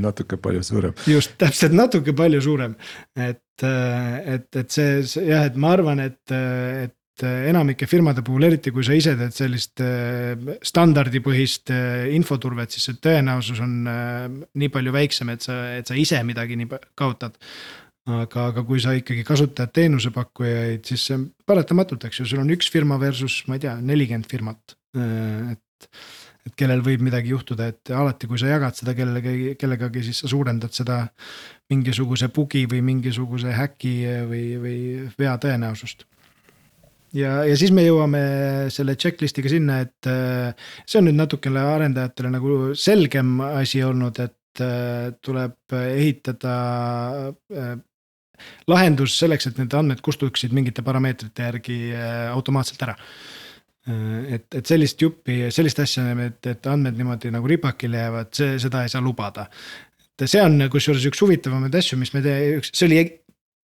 Speaker 3: Natuke palju suurem.
Speaker 4: just, täpselt natuke palju suurem, et, et, et see, see jah, et ma arvan, et, et äh, enamike firmade puhul, eriti kui sa ise teed sellist äh, standardipõhist äh, infoturvet, siis see tõenäosus on nii palju väiksem, et sa, et sa ise midagi nii kaotad. aga, aga kui sa ikkagi kasutad teenusepakkujaid, siis see on paratamatult, eks ju, sul on üks firma versus, ma ei tea, nelikümmend firmat, et et kellel võib midagi juhtuda, et alati, kui sa jagad seda kellelegi, kellegagi, siis sa suurendad seda mingisuguse bugi või mingisuguse häki või, või vea tõenäosust. Ja, ja siis me jõuame selle checklist'iga sinna, et äh, see on nüüd natukene arendajatele nagu selgem asi olnud, et äh, tuleb ehitada äh, lahendus selleks, et need andmed kustuksid mingite parameetrite järgi automaatselt ära et, et sellist juppi, sellist asja, et, et andmed niimoodi nagu ripakile jäävad, see, seda ei saa lubada. et see on kusjuures üks huvitavamaid asju, mis me tee-, see oli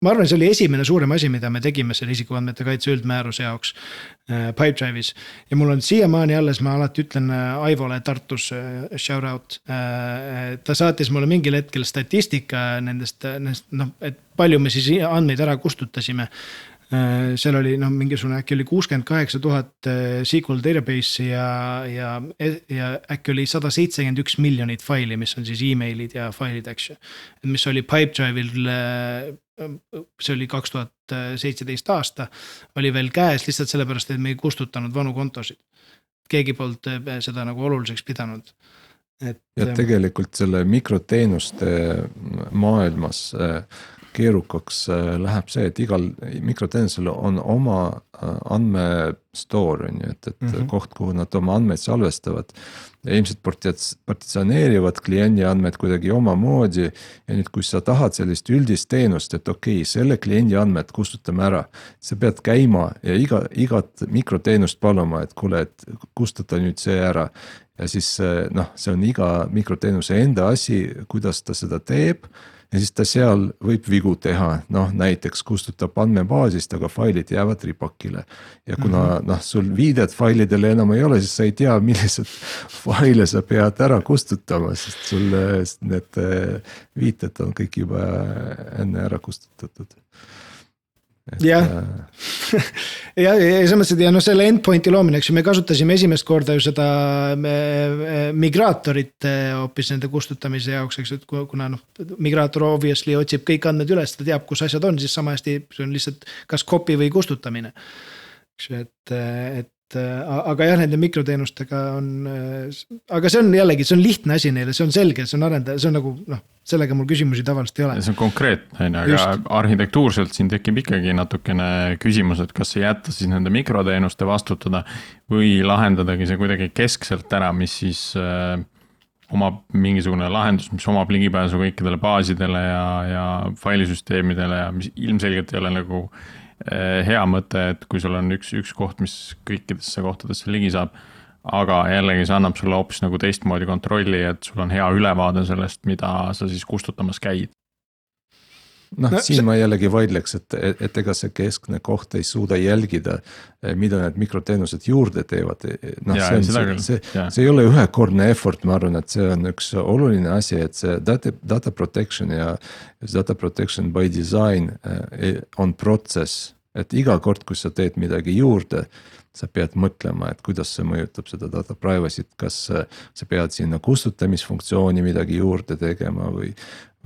Speaker 4: ma arvan, see oli esimene suurem asi, mida me tegime selle isikuandmete kaitse üldmääruse jaoks äh, Pipedrive'is. ja mul on siiamaani alles, ma alati ütlen äh, Aivole Tartus äh, shout out äh,. ta saatis mulle mingil hetkel statistika nendest, nendest noh, et palju me siis andmeid ära kustutasime Äh, seal oli noh, mingisugune äkki oli kuuskümmend kaheksa tuhat äh, SQL database'i ja, ja, ja äkki oli sada seitsekümmend üks miljonit faili, mis on siis email'id ja failid, eks ju. mis oli Pipedrive'il, äh, see oli kaks tuhat seitseteist aasta, oli veel käes lihtsalt sellepärast, et me ei kustutanud vanu kontosid. keegi polnud seda nagu oluliseks pidanud
Speaker 3: et. ja tegelikult selle mikroteenuste maailmas keerukaks äh, läheb see, et igal mikroteenusel on oma äh, andmestore on ju, et, et mm -hmm. koht, kuhu nad oma andmeid salvestavad. ja ilmselt partitsioneerivad kliendi andmeid kuidagi omamoodi ja nüüd, kui sa tahad sellist üldist teenust, et okei okay,, selle kliendi andmed kustutame ära. sa pead käima ja iga, igat mikroteenust paluma, et kuule, et kustuta nüüd see ära ja siis noh, see on iga mikroteenuse enda asi, kuidas ta seda teeb ja siis ta seal võib vigu teha, noh näiteks kustutab andmebaasist, aga failid jäävad ripakile. ja kuna mm -hmm. noh, sul viidet failidele enam ei ole, siis sa ei tea, millised <laughs> faile sa pead ära kustutama, sest sul need eh, viited on kõik juba enne ära kustutatud
Speaker 4: jah, <laughs> ja, ja selles mõttes, et ja noh, selle endpoint'i loomine, eks ju, me kasutasime esimest korda ju seda migraatorit hoopis nende kustutamise jaoks, eks ju, et kuna noh. migraator obviously otsib kõik andmed üles, ta teab, kus asjad on, siis sama hästi see on lihtsalt kas copy või kustutamine. eks ju, et, et äh, aga jah, nende mikroteenustega on, äh, aga see on jällegi, see on lihtne asi neile, see on selge, see on arendaja, see on nagu noh, sellega mul küsimusi tavaliselt ei ole.
Speaker 1: see on konkreetne on ju, aga arhitektuurselt siin tekib ikkagi natukene küsimus, et kas jätta siis nende mikroteenuste vastutada. või lahendadagi see kuidagi keskselt ära, mis siis äh, omab mingisugune lahendus, mis omab ligipääsu kõikidele baasidele ja, ja failisüsteemidele ja mis ilmselgelt ei ole nagu äh, hea mõte, et kui sul on üks, üks koht, mis kõikidesse kohtadesse ligi saab. aga jällegi see annab sulle hoopis nagu teistmoodi kontrolli, et sul on hea ülevaade sellest, mida sa siis kustutamas käid
Speaker 3: noh no,, siin see... ma jällegi vaidleks, et, et ega see keskne koht ei suuda jälgida, eh, mida need mikroteenused juurde teevad. noh, see on, see, see, see ei ole ühekordne effort, ma arvan, et see on üks oluline asi, et see data, data protection ja data protection by design eh, on protsess. Et iga kord, kui sa teed midagi juurde, sa pead mõtlema, et kuidas see mõjutab seda data privacy't, kas sa pead sinna kustutamisfunktsiooni midagi juurde tegema või,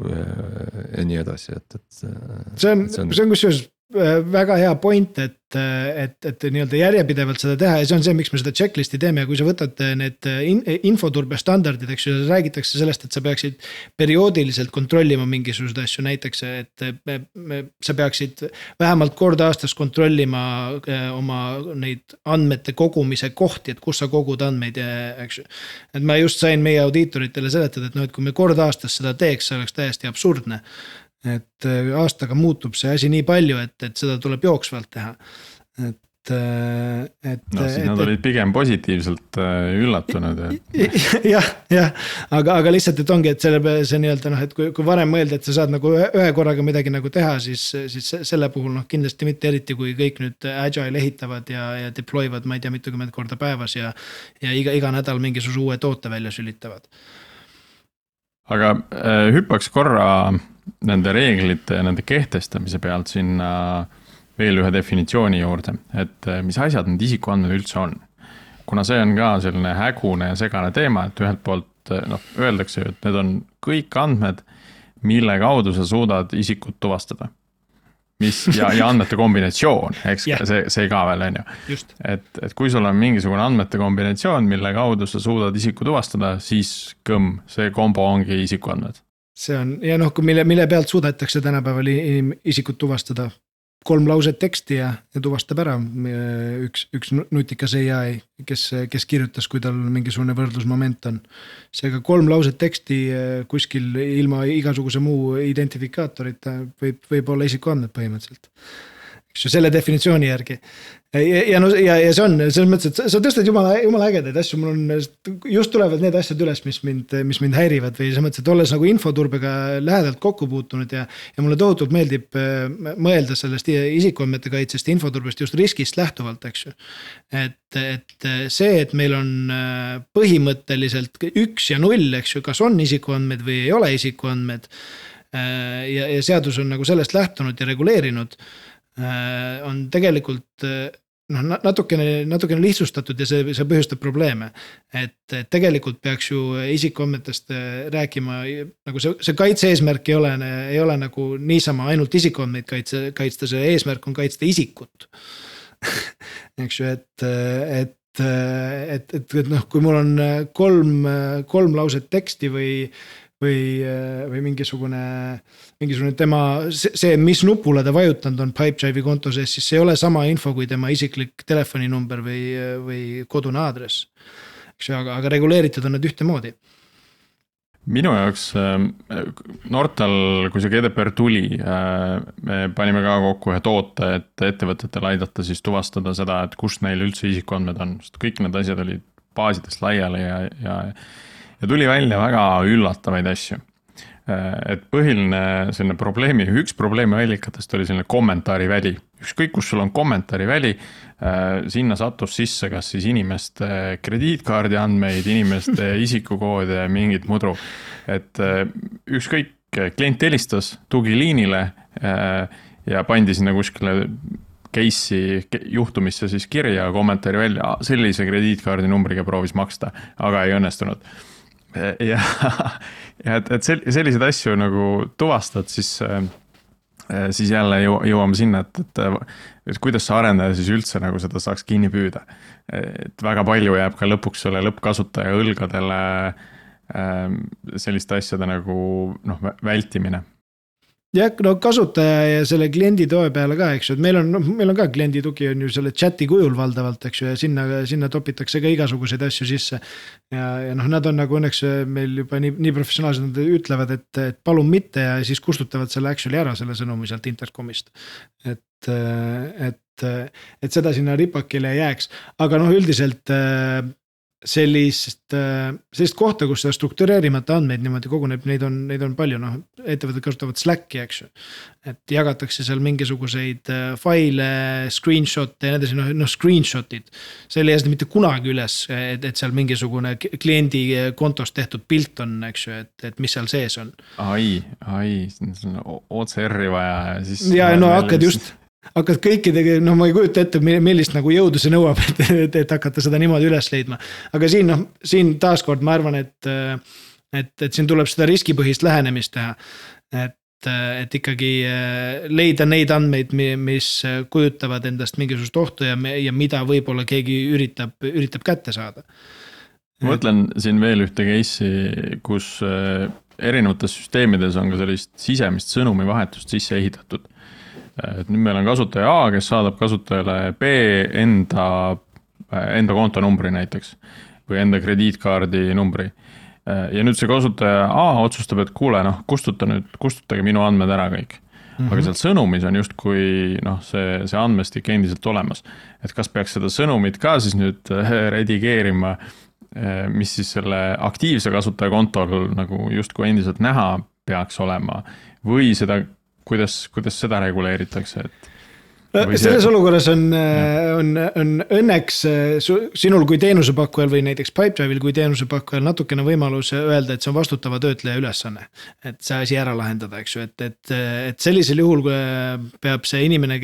Speaker 3: ja nii edasi, et, et.
Speaker 4: see on, see on, on kusjuures väga hea point, et, et, et nii-öelda järjepidevalt seda teha ja see on see, miks me seda checklist'i teeme ja kui sa võtad need in, infoturbe standardid, eks ju, räägitakse sellest, et sa peaksid. perioodiliselt kontrollima mingisuguseid asju, näiteks, et me, me, sa peaksid vähemalt kord aastas kontrollima äh, oma neid andmete kogumise kohti, et kus sa kogud andmeid ja eks ju. et ma just sain meie audiitoritele seletada, et noh, et kui me kord aastas seda teeks, see oleks täiesti absurdne et äh, aastaga muutub see asi nii palju, et, et seda tuleb jooksvalt teha, et äh, et.
Speaker 1: no siis et, nad olid pigem positiivselt äh, üllatunud
Speaker 4: jah, jah, aga, aga lihtsalt, et ongi, et selle, see nii-öelda noh, et kui, kui varem mõeldi, et sa saad nagu ühe, ühe korraga midagi nagu teha, siis, siis selle puhul noh, kindlasti mitte eriti, kui kõik nüüd agile ehitavad ja, ja deployvad, ma ei tea, mitukümmend korda päevas ja. ja iga, iga nädal mingisuguse uue toote välja sülitavad.
Speaker 1: aga äh, hüppaks korra nende reeglite ja nende kehtestamise pealt sinna veel ühe definitsiooni juurde, et eh, mis asjad need isikuandmed üldse on. kuna see on ka selline hägune ja segane teema, et ühelt poolt eh, noh, öeldakse ju, et need on kõik andmed, mille kaudu sa suudad isikut tuvastada mis ja, ja andmete kombinatsioon, eks yeah. see, see ka veel on ju. et, et kui sul on mingisugune andmete kombinatsioon, mille kaudu sa suudad isiku tuvastada, siis kõmm, see kombo ongi isikuandmed
Speaker 4: see on ja noh, mille, mille pealt suudetakse tänapäeval isikut tuvastada. kolm lauset teksti ja, ja tuvastab ära üks, üks nutikas ai, kes, kes kirjutas, kui tal mingisugune võrdlusmoment on. seega kolm lauset teksti eh, kuskil ilma igasuguse muu identifikaatorita võib, võib olla isikuandmed põhimõtteliselt eks ju selle definitsiooni järgi. ja, ja no ja, ja see on selles mõttes, et sa, tõstad jumala, jumala ägedaid asju, mul on just tulevad need asjad üles, mis mind, mis mind häirivad või selles mõttes, et olles nagu infoturbega lähedalt kokku puutunud ja. ja mulle tohutult meeldib äh, mõelda sellest isikuandmete kaitsest, infoturbest just riskist lähtuvalt, eks ju. et, et see, et meil on äh, põhimõtteliselt üks ja null, eks ju, kas on isikuandmed või ei ole isikuandmed. Äh, ja, ja seadus on nagu sellest lähtunud ja reguleerinud on tegelikult noh, natukene, natukene lihtsustatud ja see, see põhjustab probleeme. et, tegelikult peaks ju isikuandmetest äh, rääkima nagu see, see kaitse-eesmärk ei ole, ei ole nagu niisama ainult isikuandmeid kaitse, kaitsta, see eesmärk on kaitsta isikut <laughs> eks ju, et, et et, et, et noh, kui mul on kolm, kolm lauset teksti või, või, või mingisugune, mingisugune tema, see, mis nupule ta vajutanud on Pipedrive'i konto sees, siis see ei ole sama info kui tema isiklik telefoninumber või, või kodune aadress. eks ju, aga, aga reguleeritud on need ühtemoodi
Speaker 1: minu jaoks äh, Nortal, kui see GDPR tuli, äh, me panime ka kokku ühe toote, et ettevõtetel aidata siis tuvastada seda, et kust neil üldse isikuandmed on, sest kõik need asjad olid baasidest laiali ja, ja ja tuli välja väga üllatavaid asju. et põhiline selline probleemi, üks probleemi allikatest oli selline kommentaariväli. ükskõik, kus sul on kommentaariväli, sinna sattus sisse kas siis inimeste krediitkaardi andmeid, inimeste <laughs> isikukoode, mingit mudru. et ükskõik, klient helistas tugiliinile ja pandi sinna kuskile case'i juhtumisse siis kirja kommentaari välja, sellise krediitkaardi numbriga proovis maksta, aga ei õnnestunud ja, <laughs> ja et, et selliseid asju nagu tuvastad, siis, äh, siis jälle jõuame sinna, et, et, et kuidas see arendaja siis üldse nagu seda saaks kinni püüda. et väga palju jääb ka lõpuks selle lõppkasutaja õlgadele selliste asjade nagu noh, vältimine
Speaker 4: jah, no kasutaja ja selle kliendi toe peale ka, eks ju, et meil on, noh, meil on ka kliendi tugi on ju selle chat'i kujul valdavalt, eks ju, ja sinna, sinna topitakse ka igasuguseid asju sisse. ja, ja noh, nad on nagu õnneks meil juba nii, nii professionaalsed, nad ütlevad, et, et palun mitte ja siis kustutavad selle actually ära, selle sõnumi sealt intercom'ist. et, et, et seda sinna ripakile ei jääks, aga noh, üldiselt sellist, äh, sellist kohta, kus seda struktureerimata andmeid niimoodi koguneb, neid on, neid on palju, noh, ettevõtted kasutavad Slacki, eks ju. et jagatakse seal mingisuguseid äh, faile, screenshot'e ja nii edasi, noh, noh screenshot'id. see ei leia seda mitte kunagi üles, et, et seal mingisugune kliendi kontost tehtud pilt on, eks ju, et, et mis seal sees on.
Speaker 1: ai, ai, OCR-i vaja ja siis.
Speaker 4: ja no hakkad just hakkad kõikidega, no ma ei kujuta ette, millist nagu jõudu see nõuab, <laughs> et, et, et hakata seda niimoodi üles leidma. aga siin noh, siin taaskord ma arvan, et, et, et siin tuleb seda riskipõhist lähenemist teha. et, et ikkagi eh, leida neid andmeid, mis kujutavad endast mingisugust ohtu ja, ja mida võib-olla keegi üritab, üritab kätte saada.
Speaker 1: ma mõtlen siin veel ühte case'i, kus eh, erinevates süsteemides on ka sellist sisemist sõnumivahetust sisse ehitatud et nüüd meil on kasutaja A, kes saadab kasutajale B enda, enda kontonumbri näiteks või enda krediitkaardi numbri. ja nüüd see kasutaja A otsustab, et kuule, noh, kustuta nüüd, kustutage minu andmed ära kõik. Mm -hmm. aga seal sõnumis on justkui noh, see, see andmestik endiselt olemas. et kas peaks seda sõnumit ka siis nüüd <laughs> redigeerima, mis siis selle aktiivse kasutaja kontol nagu justkui endiselt näha peaks olema või seda kuidas, kuidas seda reguleeritakse, et?
Speaker 4: selles see... olukorras on, on, on õnneks äh, sinul kui teenusepakkujal või näiteks Pipedrive'il kui teenusepakkujal natukene võimalus öelda, et see on vastutava töötleja ülesanne. et see asi ära lahendada, eks ju, et, et, et sellisel juhul peab see inimene,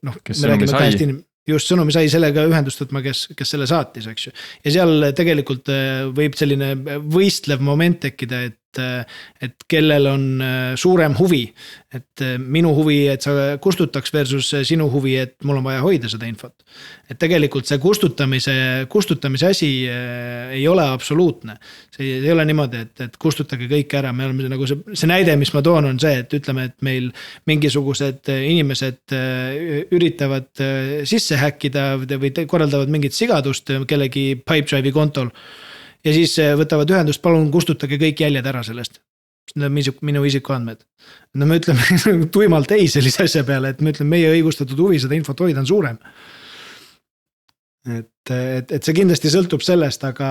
Speaker 4: noh.
Speaker 1: kes sõnumi sai
Speaker 4: just sõnumi sai sellega ühendust võtma, kes, kes selle saatis, eks ju. ja seal tegelikult äh, võib selline võistlev moment tekkida, et et kellel on äh, suurem huvi. et äh, minu huvi, et sa kustutaks versus sinu huvi, et mul on vaja hoida seda infot. et tegelikult see kustutamise, kustutamise asi äh, ei ole absoluutne. see ei ole niimoodi, et, et kustutage kõik ära, me oleme nagu see, see näide, mis ma toon, on see, et ütleme, et meil mingisugused inimesed üritavad sisse häkkida või korraldavad mingit sigadust kellegi Pipedrive'i kontol ja siis äh, võtavad ühendust, palun kustutage kõik jäljed ära sellest. Need on minu, minu isikuandmed. no me ütleme <laughs> tuimalt ei sellise asja peale, et me ütleme, meie õigustatud huvi seda infot hoida on suurem et, et, et see kindlasti sõltub sellest, aga,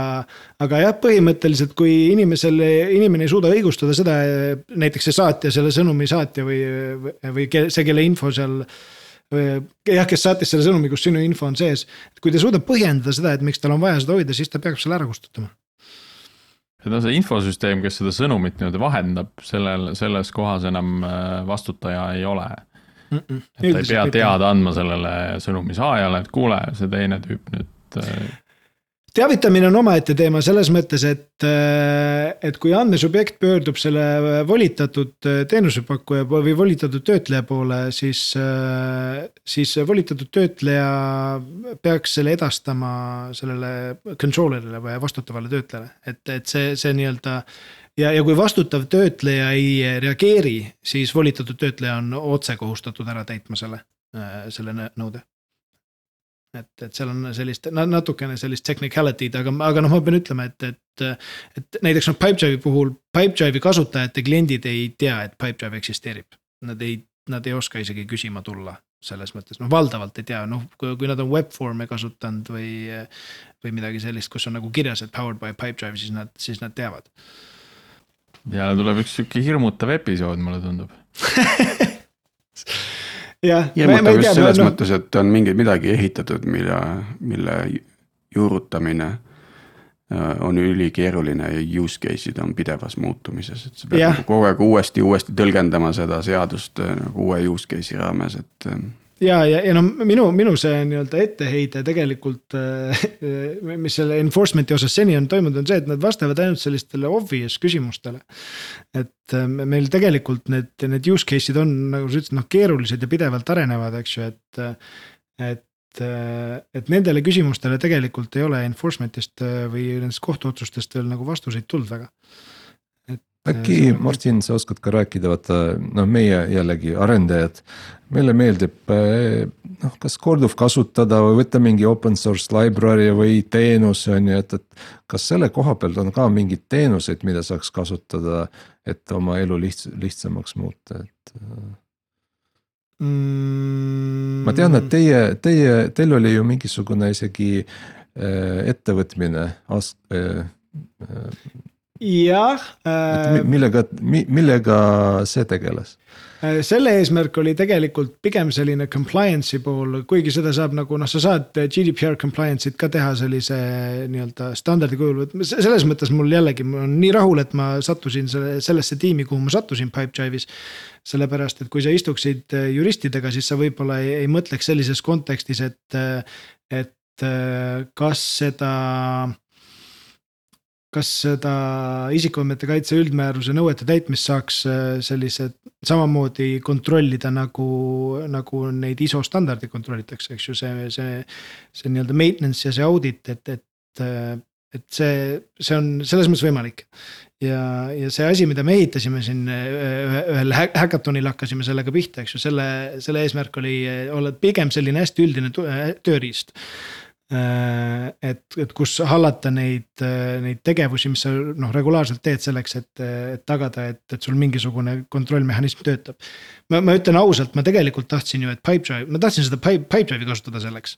Speaker 4: aga jah, põhimõtteliselt kui inimesel, inimene ei suuda õigustada seda, näiteks see saatja, selle sõnumi saatja või, või see, kelle info seal. Jah, kes saatis selle sõnumi, kus sinu info on sees, et kui ta suudab põhjendada seda, et miks tal on vaja seda hoida, siis ta peaks selle ära kustutama
Speaker 1: no see infosüsteem, kes seda sõnumit niimoodi vahendab, sellel, selles kohas enam äh, vastutaja ei ole mm. -mm. et ta ei pea teada andma sellele sõnumi saajale, et kuule, see teine tüüp nüüd äh,
Speaker 4: teavitamine on omaette teema selles mõttes, et, et kui andmesubjekt pöördub selle volitatud teenusepakkuja või volitatud töötleja poole, siis, siis volitatud töötleja peaks selle edastama sellele controller'ile või vastutavale töötlejale, et, et see, see nii-öelda ja, ja kui vastutav töötleja ei reageeri, siis volitatud töötleja on otse kohustatud ära täitma selle, selle nõude et, et seal on sellist natukene sellist technicality'd, aga, aga noh, ma pean ütlema, et, et. et näiteks noh, Pipedrive'i puhul, Pipedrive'i kasutajate kliendid ei tea, et Pipedrive eksisteerib. Nad ei, nad ei oska isegi küsima tulla selles mõttes, noh valdavalt ei tea, noh kui, nad on webform'e kasutanud või. või midagi sellist, kus on nagu kirjas, et powered by Pipedrive, siis nad, siis nad teavad.
Speaker 1: ja tuleb üks sihuke hirmutav episood, mulle tundub <laughs>
Speaker 2: hirmutav just selles no... mõttes, et on mingi midagi ehitatud, mille, mille juurutamine äh, on ülikeeruline ja use case'id on pidevas muutumises, et sa pead nagu kogu aeg uuesti, uuesti tõlgendama seda seadust äh, nagu uue use case'i raames, et äh,
Speaker 4: ja, ja, ja no minu, minu see nii-öelda etteheide tegelikult, äh, mis selle enforcement'i osas seni on toimunud, on see, et nad vastavad ainult sellistele obvious küsimustele. et äh, meil tegelikult need, need use case'id on, nagu sa ütlesid, noh keerulised ja pidevalt arenevad, eks ju, et. et, et nendele küsimustele tegelikult ei ole enforcement'ist või nendest kohtuotsustest veel nagu vastuseid tulnud väga
Speaker 3: äkki Martin, sa oskad ka rääkida, vaata noh, meie jällegi arendajad, meile meeldib eh, noh, kas korduvkasutada või võtta mingi open source library või teenuse on ju, et, et. kas selle koha pealt on ka mingeid teenuseid, mida saaks kasutada, et oma elu lihts-, lihtsamaks muuta, et mm.? ma tean, et teie, teie, teil oli ju mingisugune isegi äh, ettevõtmine as- äh,.
Speaker 4: Jah
Speaker 3: äh,. millega, millega see tegeles?
Speaker 4: Äh, selle eesmärk oli tegelikult pigem selline compliance'i pool, kuigi seda saab nagu noh, sa saad GDPR compliance'it ka teha sellise nii-öelda standardi kujul, selles mõttes mul jällegi, ma olen nii rahul, et ma sattusin selle, sellesse tiimi, kuhu ma sattusin Pipedrive'is. sellepärast, et kui sa istuksid äh, juristidega, siis sa võib-olla ei, ei mõtleks sellises kontekstis, et, et kas seda kas seda isikuandmete kaitse üldmääruse nõuete täitmist saaks äh, sellise samamoodi kontrollida nagu, nagu neid ISO standardeid kontrollitakse, eks ju, see, see. see nii-öelda maintenance ja see audit, et, et, äh, et see, see on selles mõttes võimalik. ja, ja see asi, mida me ehitasime siin äh, ühel häkatonil hakkasime sellega pihta, eks ju, selle, selle eesmärk oli olla pigem selline hästi üldine tööriist et, et kus hallata neid, äh, neid tegevusi, mis sa noh, regulaarselt teed selleks, et, et tagada, et, et sul mingisugune kontrollmehhanism töötab. ma, ma ütlen ausalt, ma tegelikult tahtsin ju, et Pipedrive, ma tahtsin seda Pipe, Pipedrive'i kasutada selleks.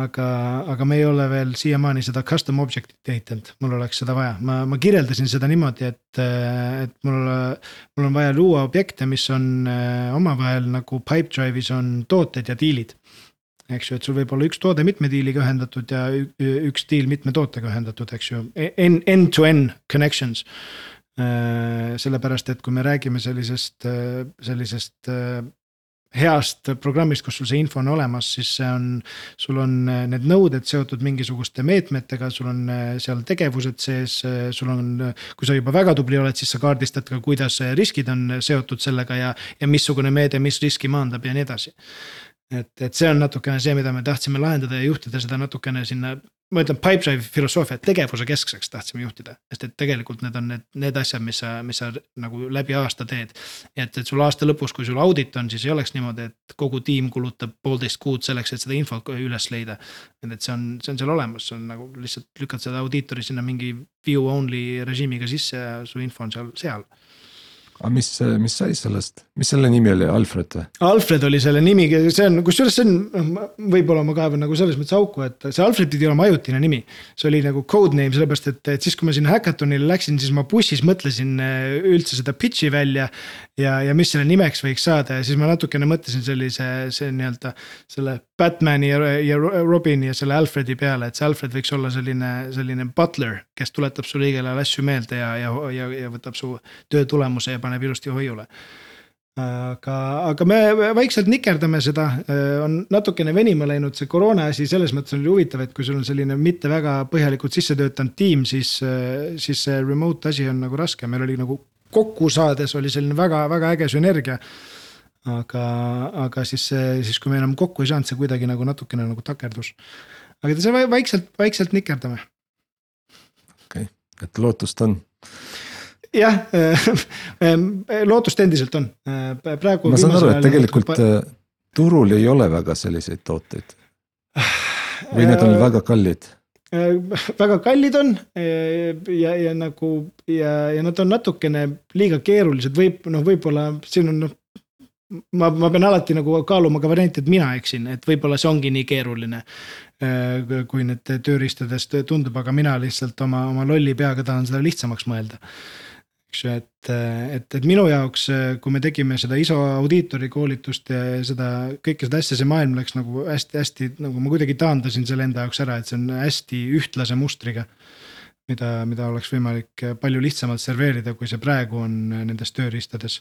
Speaker 4: aga, aga me ei ole veel siiamaani seda custom object'it ehitanud, mul oleks seda vaja, ma, ma kirjeldasin seda niimoodi, et, et mul, mul on vaja luua objekte, mis on äh, omavahel nagu Pipedrive'is on tooted ja diilid eks ju, et sul võib olla üks toode mitme diiliga ühendatud ja üks diil mitme tootega ühendatud, eks ju, end-to-end connections. Äh, sellepärast, et kui me räägime sellisest, äh, sellisest äh, heast programmist, kus sul see info on olemas, siis see on, sul on need nõuded seotud mingisuguste meetmetega, sul on seal tegevused sees, sul on. kui sa juba väga tubli oled, siis sa kaardistad ka, kuidas riskid on seotud sellega ja, ja missugune meede, mis riski maandab ja nii edasi et, et see on natukene see, mida me tahtsime lahendada ja juhtida seda natukene sinna, ma ütlen, Pipedrive filosoofia tegevuse keskseks tahtsime juhtida. sest et tegelikult need on need, need asjad, mis sa, mis sa nagu läbi aasta teed. et, et sul aasta lõpus, kui sul audit on, siis ei oleks niimoodi, et kogu tiim kulutab poolteist kuud selleks, et seda infot üles leida. et, et see on, see on seal olemas, see on nagu lihtsalt lükkad seda audiitori sinna mingi view only režiimiga sisse ja su info on seal, seal
Speaker 3: aga mis, mis sai sellest, mis selle nimi oli, Alfred või?
Speaker 4: Alfred oli selle nimi, see on, kusjuures see on, võib-olla ma kaevan nagu selles mõttes auku, et see Alfred pidi olema ajutine nimi. see oli nagu code name, sellepärast et, et siis, kui ma sinna häkatonile läksin, siis ma bussis mõtlesin äh, üldse seda pitch'i välja. ja, ja mis selle nimeks võiks saada ja siis ma natukene mõtlesin sellise, see nii-öelda selle Batman'i ja, ja Robini ja selle Alfredi peale, et see Alfred võiks olla selline, selline butler, kes tuletab sulle igal ajal asju meelde ja, ja, ja, ja võtab su töö tulemuse ja paneb ilusti hoiule aga, aga me vaikselt nikerdame seda, on natukene venima läinud see koroona asi, selles mõttes oli huvitav, et kui sul on selline mitte väga põhjalikult sisse töötanud tiim, siis, siis see remote asi on nagu raske, meil oli nagu kokku saades oli selline väga-väga äge sünergia. aga, aga siis siis kui me enam kokku ei saanud, see kuidagi nagu natukene nagu takerdus. aga see vaikselt, vaikselt nikerdame.
Speaker 3: okei okay., et lootust on
Speaker 4: jah, <laughs> lootust endiselt on, praegu.
Speaker 3: ma saan aru, et tegelikult pa... Äh, turul ei ole väga selliseid tooteid. või need on väga kallid?
Speaker 4: väga kallid on ja, ja nagu ja, ja nad on natukene liiga keerulised, võib noh, võib-olla siin on noh. ma, ma pean alati nagu kaaluma ka varianti, et mina eksin, et võib-olla see ongi nii keeruline. kui nüüd tööriistadest tundub, aga mina lihtsalt oma, oma lolli peaga tahan seda lihtsamaks mõelda eks ju, et, et, et minu jaoks, kui me tegime seda ISO audiitori koolitust ja seda kõike seda asja, see maailm läks nagu hästi-hästi nagu ma kuidagi taandasin selle enda jaoks ära, et see on hästi ühtlase mustriga. mida, mida oleks võimalik palju lihtsamalt serveerida, kui see praegu on nendes tööriistades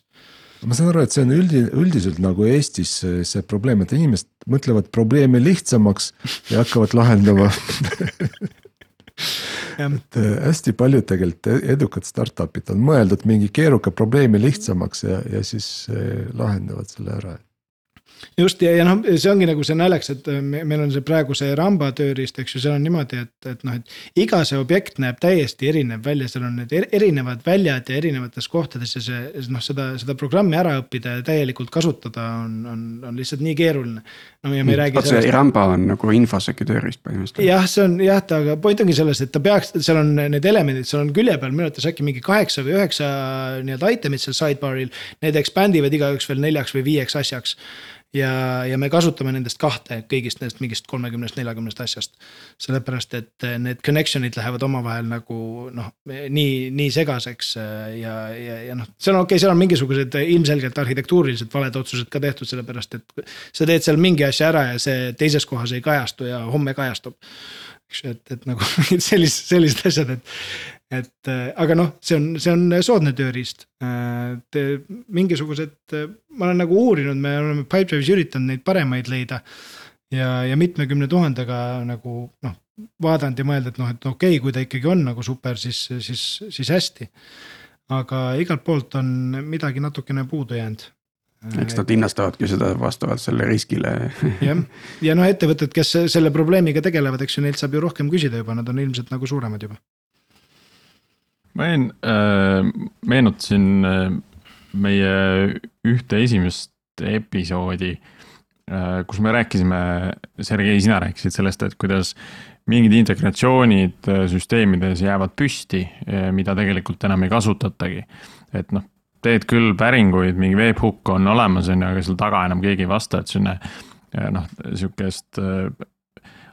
Speaker 3: ma saan aru, et see on üldi, üldiselt nagu Eestis see probleem, et inimesed mõtlevad probleeme lihtsamaks ja hakkavad lahendama <laughs> et äh, hästi paljud tegelikult e-, edukad startup'id on mõeldud mingi keeruka probleemi lihtsamaks ja, ja siis äh, lahendavad selle ära
Speaker 4: just ja, ja noh, see ongi nagu see naljakas, et äh, meil on see praegu see ramba tööriist, eks ju, seal on niimoodi, et, et noh, et iga see objekt näeb täiesti erinev välja, seal on need erinevad väljad ja erinevates kohtades ja see noh, seda, seda programmi ära õppida ja täielikult kasutada on, on, on lihtsalt nii keeruline. No ja me ei räägi.
Speaker 2: see ramba on nagu infoseki tööriist põhimõtteliselt.
Speaker 4: jah, see on jah, aga point ongi selles, et ta peaks, seal on need elemendid, seal on külje peal minu arvates äkki mingi kaheksa või üheksa nii-öelda item'it seal sidebar'il. Need expand ivad igaüks veel neljaks või viieks asjaks ja, ja me kasutame nendest kahte kõigist nendest mingist kolmekümnest, neljakümnest asjast. sellepärast, et need connection'id lähevad omavahel nagu noh, nii, nii segaseks ja, ja, ja noh, seal on okei okay,, seal on mingisugused ilmselgelt arhitektuurilised valed otsused ka tehtud, sellepärast et. sa teed seal mingi asja ära ja see teises kohas ei kajastu ja homme kajastub eks ju, et, et nagu <laughs> sellised, sellised asjad, et, et äh, aga noh, see on, see on soodne tööriist. et äh, mingisugused, äh, ma olen nagu uurinud, me oleme Pipedrive'is üritanud neid paremaid leida. ja, ja mitmekümne tuhandega nagu noh, vaadanud ja mõelnud, et noh, et okei okay,, kui ta ikkagi on nagu super, siis, siis, siis hästi. aga igalt poolt on midagi natukene puudu jäänud
Speaker 2: eks nad hinnastavadki seda vastavalt selle riskile.
Speaker 4: jah, ja noh, ettevõtted, kes selle probleemiga tegelevad, eks ju, neilt saab ju rohkem küsida juba, nad on ilmselt nagu suuremad juba.
Speaker 1: ma jäin äh,, meenutasin äh, meie ühte esimest episoodi äh,, kus me rääkisime, Sergei, sina rääkisid sellest, et kuidas mingid integratsioonid äh, süsteemides jäävad püsti, äh, mida tegelikult enam ei kasutatagi. et noh, teed küll päringuid, mingi webhook on olemas, on ju, aga seal taga enam keegi ei vasta, et selline noh, sihukest äh,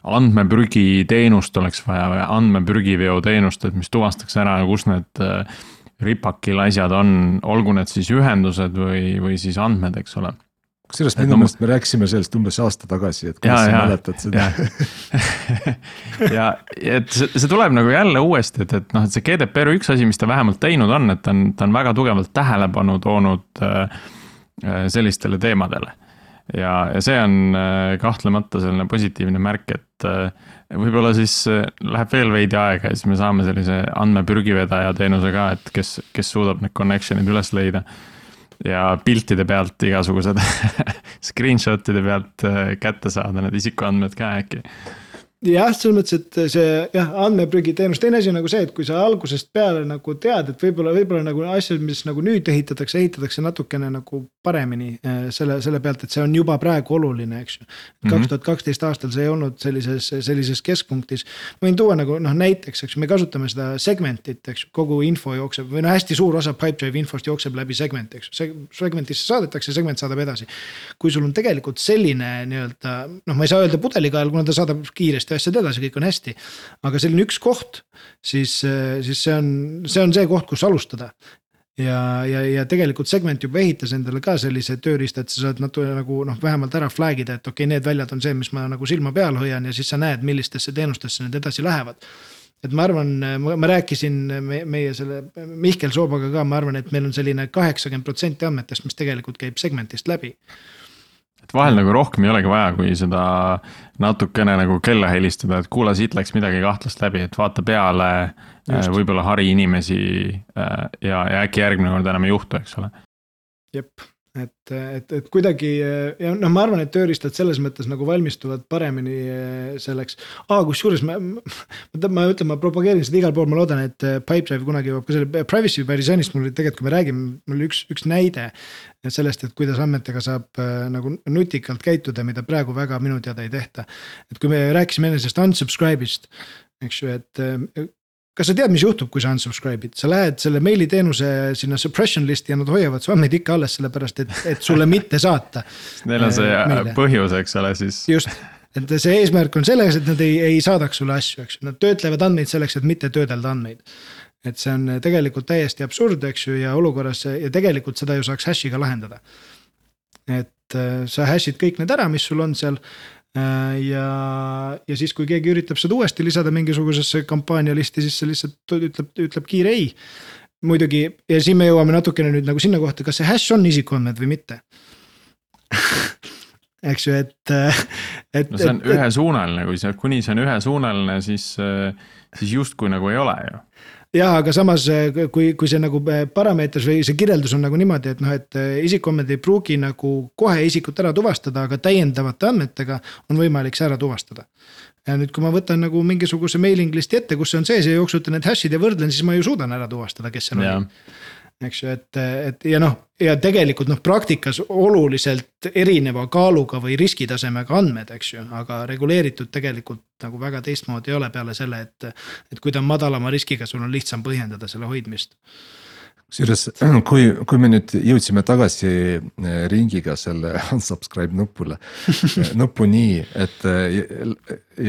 Speaker 1: andmeprügi teenust oleks vaja või andmeprügiveo teenust, et mis tuvastaks ära, kus need äh, ripakil asjad on, olgu need siis ühendused või, või siis andmed, eks ole
Speaker 3: kusjuures minu meelest me rääkisime sellest umbes aasta tagasi, et kuidas sa mäletad seda.
Speaker 1: ja, <laughs> ja et see, see tuleb nagu jälle uuesti, et, et noh, et see GDPR üks asi, mis ta vähemalt teinud on, et ta on, ta on väga tugevalt tähelepanu toonud äh, äh, sellistele teemadele. ja, ja see on äh, kahtlemata selline positiivne märk, et äh, võib-olla siis äh, läheb veel veidi aega ja siis me saame sellise andmepürgivedaja teenuse ka, et kes, kes suudab need connection'id üles leida ja piltide pealt igasugused <laughs> screenshot'ide pealt äh, kätte saada need isikuandmed ka äkki.
Speaker 4: Jah, selles mõttes, et see jah, andmeprügiteenus, teine asi on nagu see, et kui sa algusest peale nagu tead, et võib-olla, võib-olla nagu asjad, mis nagu nüüd ehitatakse, ehitatakse natukene nagu paremini äh, selle, selle pealt, et see on juba praegu oluline, eks ju.
Speaker 1: Mhm.
Speaker 4: kaks tuhat kaksteist aastal see ei olnud sellises, sellises keskpunktis. ma võin tuua nagu noh, näiteks, eks me kasutame seda segment'it, eks ju, kogu info jookseb või no hästi suur osa Pipedrive infost jookseb läbi segment'i, eks ju, segment'isse saadetakse, segment saadab edasi. kui sul on tegelikult selline nii-öelda noh, ma ei saa öelda pudelikael, kuna ta saadab kiiresti asjad edasi, kõik on hästi. aga selline üks koht, siis, siis see on, see on see koht, kus alustada. ja, ja, ja tegelikult segment juba ehitas endale ka sellise tööriista, et sa saad natuke nagu noh, vähemalt ära flag ida, et okei okay,, need väljad on see, mis ma nagu silma peal hoian ja siis sa näed, millistesse teenustesse need edasi lähevad et ma arvan, ma rääkisin meie selle Mihkel Soobaga ka, ma arvan, et meil on selline kaheksakümmend protsenti andmetest, mis tegelikult käib segmentist läbi
Speaker 1: et vahel nagu rohkem ei olegi vaja, kui seda natukene nagu kella helistada, et kuule, siit läks midagi kahtlast läbi, et vaata peale. võib-olla hari inimesi äh, ja, ja äkki järgmine kord enam ei juhtu, eks ole.
Speaker 4: jep et, et, et kuidagi ja noh, ma arvan, et tööriistad selles mõttes nagu valmistuvad paremini eh, selleks ah,. kusjuures ma, ma, ma ütlen, ma propageerin seda igal pool, ma loodan, et eh, Pipedrive kunagi jõuab ka selle privacy by design'ist mul tegelikult, kui me räägime, mul üks, üks näide. sellest, et kuidas andmetega saab nagu nutikalt käituda, mida praegu väga minu teada ei tehta. et kui me rääkisime enne sellest unsubscribe'ist, eks ju, et kas sa tead, mis juhtub, kui sa unsubscribe'id, sa lähed selle meiliteenuse sinna suppression list'i ja nad hoiavad su andmeid ikka alles, sellepärast et, et sulle <laughs> mitte saata.
Speaker 1: Neil on see äh, meile. põhjus, eks ole, siis.
Speaker 4: just, et see eesmärk on selles, et nad ei, ei saadaks sulle asju, eks ju, nad töötlevad andmeid selleks, et mitte töödelda andmeid. et see on tegelikult täiesti absurd, eks ju, ja olukorras ja tegelikult seda ju saaks hash'iga lahendada. et äh, sa hash'id kõik need ära, mis sul on seal ja, ja siis, kui keegi üritab seda uuesti lisada mingisugusesse kampaanialisti, siis see lihtsalt ütleb, ütleb kiire ei. muidugi ja siin me jõuame natukene nüüd nagu sinna kohta, kas see hash on isikuandmed või mitte <laughs> eks ju, et,
Speaker 1: et. no see on ühesuunaline, kui see, kuni see on ühesuunaline, siis, siis justkui nagu ei ole ju
Speaker 4: jah, aga samas eh, kui, kui see nagu eh, parameetris või see kirjeldus on nagu niimoodi, et noh, et eh, isikuandmed ei pruugi nagu kohe isikut ära tuvastada, aga täiendavate andmetega on võimalik see ära tuvastada. ja nüüd, kui ma võtan nagu mingisuguse mailing list'i ette, kus see on sees ja jooksutan need hash'id ja võrdlen, siis ma ju suudan ära tuvastada, kes seal on eks ju, et, et ja noh, ja tegelikult noh, praktikas oluliselt erineva kaaluga või riskitasemega andmed, eks ju, aga reguleeritud tegelikult nagu väga teistmoodi ei ole peale selle, et. et kui ta on madalama riskiga, sul on lihtsam põhjendada selle hoidmist
Speaker 3: kusjuures, <clears throat> kui, kui me nüüd jõudsime tagasi eh, ringiga selle <laughs> unsubscribe nupule nuppu nii, et eh,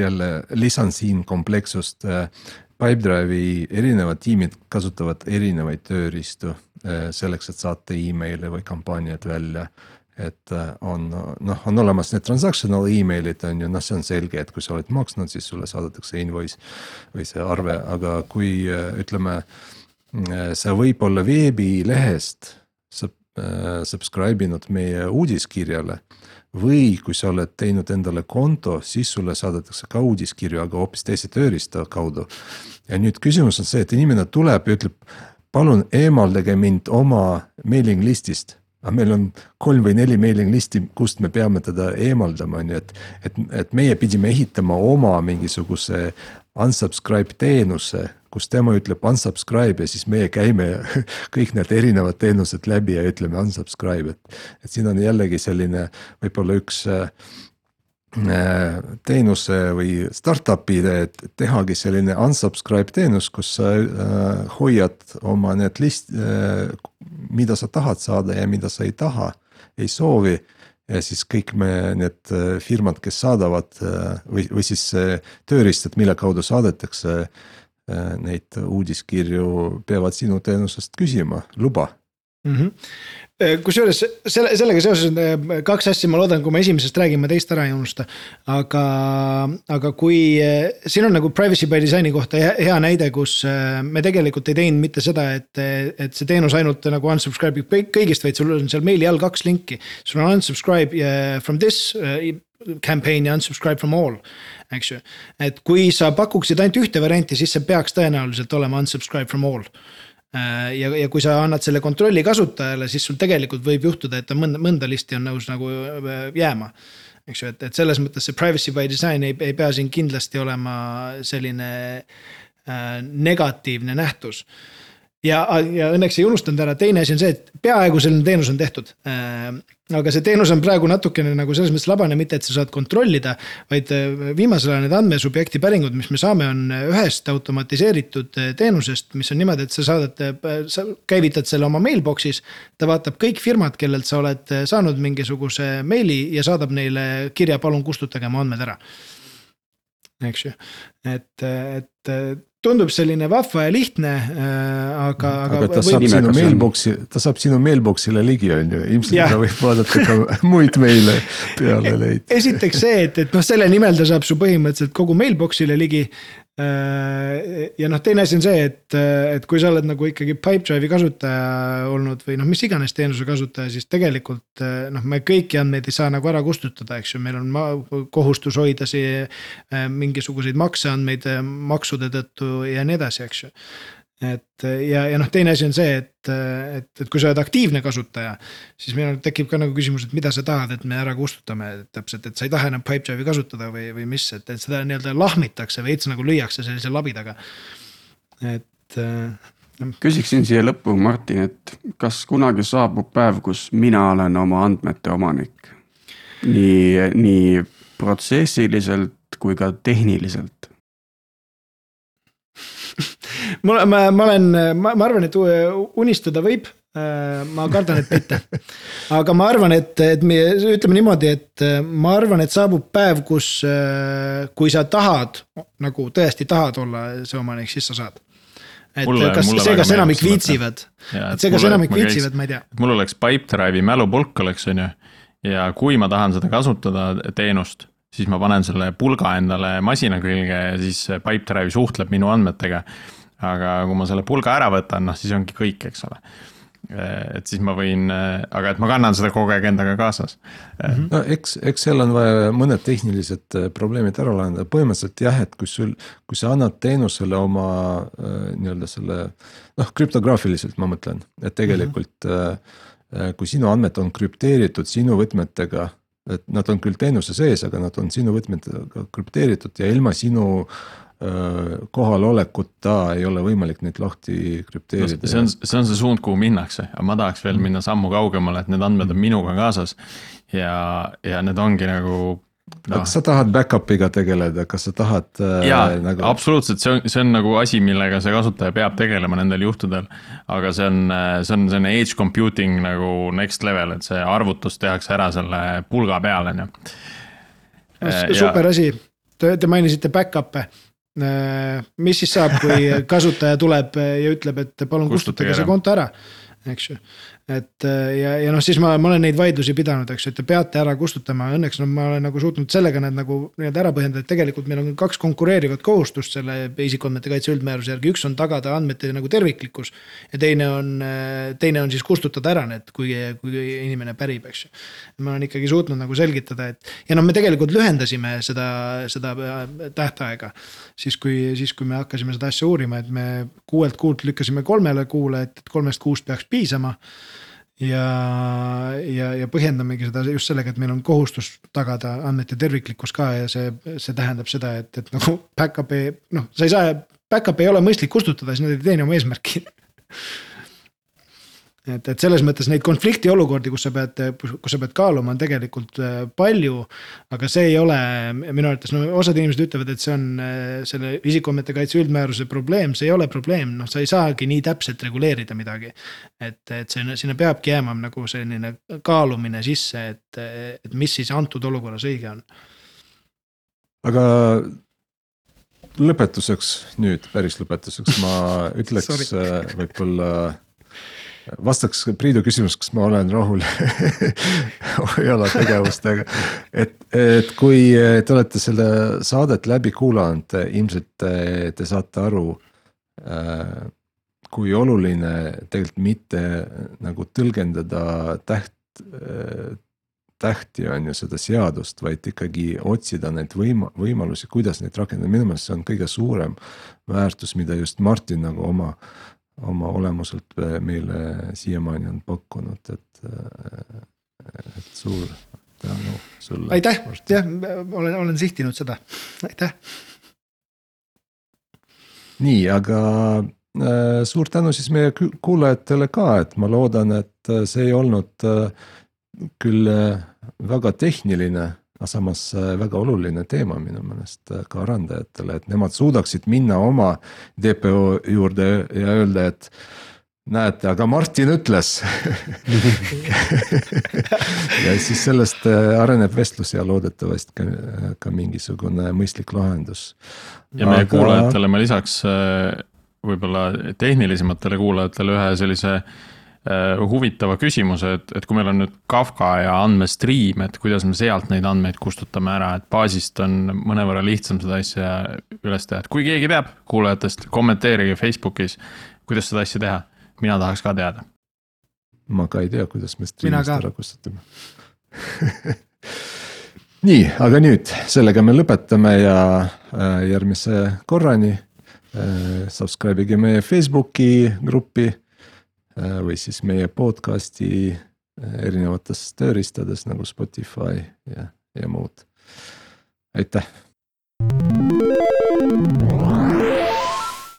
Speaker 3: jälle lisan siin komplekssust Pipedrive'i erinevad tiimid kasutavad erinevaid tööriistu eh, selleks, et saata email'e või kampaaniaid välja. et eh, on noh, on olemas need transactional email'id on ju, noh, see on selge, et kui sa oled maksnud, siis sulle saadetakse invoice või see arve, aga kui eh, ütleme. sa võib-olla veebilehest subscribe inud meie uudiskirjale või kui sa oled teinud endale konto, siis sulle saadetakse ka uudiskirju, aga hoopis teise tööriista kaudu. ja nüüd küsimus on see, et inimene tuleb ja ütleb, palun eemaldage mind oma mailing list'ist aga meil on kolm või neli mailing list'i, kust me peame teda eemaldama, on ju, et, et, et meie pidime ehitama oma mingisuguse unsubscribe teenuse, kus tema ütleb unsubscribe ja siis meie käime <laughs> kõik need erinevad teenused läbi ja ütleme unsubscribe, et. et siin on jällegi selline võib-olla üks äh, teenuse või startup'i idee, et tehagi selline unsubscribe teenus, kus sa äh, hoiad oma need list äh,, mida sa tahad saada ja mida sa ei taha, ei soovi ja siis kõik me need firmad, kes saadavad või, või siis tööriistad, mille kaudu saadetakse neid uudiskirju, peavad sinu teenusest küsima luba
Speaker 4: mm. -hmm. kusjuures selle, sellega seoses on kaks asja, ma loodan, kui ma esimesest räägin, ma teist ära ei unusta. aga, aga kui siin on nagu privacy by design'i kohta hea, hea näide, kus me tegelikult ei teinud mitte seda, et, et see teenus ainult nagu unsubscribe ib kõigist, vaid sul on seal meili all kaks linki. sul on unsubscribe from this campaign ja unsubscribe from all, eks ju. et kui sa pakuksid ainult ühte varianti, siis see peaks tõenäoliselt olema unsubscribe from all Äh, ja, ja kui sa annad selle kontrolli kasutajale, siis sul tegelikult võib juhtuda, et ta mõnda, mõnda listi on nõus nagu äh, jääma. eks ju, et, et selles mõttes see privacy by design ei, ei pea siin kindlasti olema selline äh, negatiivne nähtus ja, ja õnneks ei unustanud ära, teine asi on see, et peaaegu selline teenus on tehtud äh, aga see teenus on praegu natukene nagu selles mõttes labane, mitte et sa saad kontrollida, vaid äh, viimasel ajal need andmesubjekti päringud, mis me saame, on ühest automatiseeritud äh, teenusest, mis on niimoodi, et sa saadad, äh, sa käivitad selle oma mailbox'is. ta vaatab kõik firmad, kellelt sa oled saanud mingisuguse meili ja saadab neile kirja, palun kustutage mu andmed ära eks ju, et, et tundub selline vahva ja lihtne äh,, aga,
Speaker 3: aga. aga ta saab sinu mailbox'i, ta saab sinu mailbox'ile ligi, on ju, ilmselt ja. ta võib vaadata ka <laughs> muid meile peale neid.
Speaker 4: esiteks see, et, et noh, selle nimel ta saab su põhimõtteliselt kogu mailbox'ile ligi. Äh, ja noh, teine asi on see, et, et kui sa oled nagu ikkagi Pipedrive'i kasutaja olnud või noh, mis iganes teenuse kasutaja, siis tegelikult äh, noh, me kõiki andmeid ei saa nagu ära kustutada, eks ju, meil on kohustus hoida siia äh, mingisuguseid makseandmeid maksude tõttu ja nii edasi, eks ju et ja, ja noh, teine asi on see, et, et, et kui sa oled aktiivne kasutaja, siis meil tekib ka nagu küsimus, et mida sa tahad, et me ära kustutame täpselt, et sa ei taha enam Pipedrive'i kasutada või, või mis, et, et seda nii-öelda lahmitakse veits nagu lüüakse sellise labidaga. et
Speaker 2: no.. küsiksin siia lõppu, Martin, et kas kunagi saabub päev, kus mina olen oma andmete omanik? nii, nii protsessiliselt kui ka tehniliselt <laughs>
Speaker 4: mul, ma, ma olen, ma, ma arvan, et unistada võib äh, ma kardan, et mitte. aga ma arvan, et, et me ütleme niimoodi, et äh, ma arvan, et saabub päev, kus, äh, kui sa tahad nagu tõesti tahad olla see omanik, siis sa saad. et mulle, kas see, kas enamik viitsivad, et see, kas enamik viitsivad, ma ei tea.
Speaker 1: mul oleks Pipedrive'i mälupulk oleks, on ju. ja kui ma tahan seda kasutada, teenust siis ma panen selle pulga endale masina külge ja siis Pipedrive suhtleb minu andmetega aga kui ma selle pulga ära võtan, noh siis ongi kõik, eks ole et siis ma võin, aga et ma kannan seda kogu aeg endaga kaasas
Speaker 3: mm. -hmm. no eks, eks seal on vaja mõned tehnilised äh, probleemid ära lahendada, põhimõtteliselt jah, et kui sul, kui sa annad teenusele oma äh, nii-öelda selle. noh, krüptograafiliselt ma mõtlen, et tegelikult mm -hmm. kui sinu andmed on krüpteeritud sinu võtmetega. Et nad on küll teenuse sees, aga nad on sinu võtmetega krüpteeritud ja ilma sinu kohalolekuta ei ole võimalik neid lahti krüpteerida
Speaker 1: no,. see on, see on see suund, kuhu minnakse, aga ma tahaks veel minna sammu kaugemale, et need andmed on minuga kaasas. ja, ja need ongi nagu
Speaker 3: no.. kas sa tahad back-up'iga tegeleda, kas sa tahad
Speaker 1: äh,? jaa nagu..., absoluutselt, see on, see on nagu asi, millega see kasutaja peab tegelema nendel juhtudel. aga see on, see on selline edge computing nagu next level, et see arvutus tehakse ära selle pulga peal, on ju.
Speaker 4: super asi, te, te mainisite back-up'e. Äh, mis siis saab, kui <laughs> kasutaja tuleb ja ütleb, et palun kustutage see konto ära, eks ju et äh, ja, ja noh, siis ma, ma olen neid vaidlusi pidanud, eks ju, et te peate ära kustutama, õnneks no ma olen nagu suutnud sellega need nagu nii-öelda ära põhjendada, et tegelikult meil on kaks konkureerivat kohustust selle isikuandmete kaitse üldmääruse järgi, üks on tagada andmete nagu terviklikkus. ja teine on, äh, teine on siis kustutada ära need, kui, kui inimene pärib, eks ju. ma olen ikkagi suutnud nagu selgitada, et ja noh, me tegelikult lühendasime seda, seda äh, tähtaega. siis kui, siis kui me hakkasime seda asja uurima, et me kuuelt kuult lükkasime kolmele kuule, et kolmest kuust peaks piisama ja, ja, ja põhjendamegi seda just sellega, et meil on kohustus tagada andmete terviklikkus ka ja see, see tähendab seda, et, et nagu back-up'i noh, sa ei saa, back-up'i ei ole mõistlik kustutada, siis nad ei teeni oma eesmärki <laughs> et, et selles mõttes neid konflikti olukordi, kus sa pead, kus sa pead kaaluma, on tegelikult äh, palju. aga see ei ole minu arvates, no osad inimesed ütlevad, et see on äh, selle isikuandmete kaitse üldmääruse probleem, see ei ole probleem, noh, sa ei saagi nii täpselt reguleerida midagi. et, et sinna, sinna peabki jääma nagu selline kaalumine sisse, et, et mis siis antud olukorras õige on.
Speaker 3: aga lõpetuseks nüüd, päris lõpetuseks ma <laughs> ütleks äh, võib-olla vastaks Priidu küsimusele, kas ma olen rahul <laughs> Ojala tegevustega. et, et kui te olete selle saadet läbi kuulanud, ilmselt te, te saate aru äh,. kui oluline tegelikult mitte nagu tõlgendada täht äh,, tähti on ju seda seadust, vaid ikkagi otsida neid võima-, võimalusi, kuidas neid rakendada, minu meelest see on kõige suurem väärtus, mida just Martin nagu oma oma olemuselt meile siiamaani on pakkunud, et, et suur tänu sulle.
Speaker 4: aitäh, jah, olen, olen sihtinud seda, aitäh.
Speaker 3: nii, aga äh, suur tänu siis meie kuulajatele ka, et ma loodan, et see ei olnud äh, küll äh, väga tehniline aga samas äh, väga oluline teema minu meelest äh, ka arendajatele, et nemad suudaksid minna oma DPO juurde ja öelda, et näete, aga Martin ütles <laughs> ja siis sellest äh, areneb vestlus ja loodetavasti ka, ka mingisugune mõistlik lahendus.
Speaker 1: ja meie aga... kuulajatele ma lisaks võib-olla tehnilisematele kuulajatele ühe sellise äh, Äh, huvitava küsimuse, et, et kui meil on nüüd Kafka ja andmestriim, et kuidas me sealt neid andmeid kustutame ära, et baasist on mõnevõrra lihtsam seda asja üles teha, et kui keegi teab kuulajatest, kommenteerige Facebookis, kuidas seda asja teha. mina tahaks ka teada.
Speaker 3: ma ka ei tea, kuidas me striimist ära kustutame <laughs> nii, aga nüüd sellega me lõpetame ja äh, järgmise korrani äh,. Subscribe ige meie Facebooki gruppi Äh, või siis meie podcast'i äh, erinevates tööriistades nagu Spotify ja, ja muud. aitäh.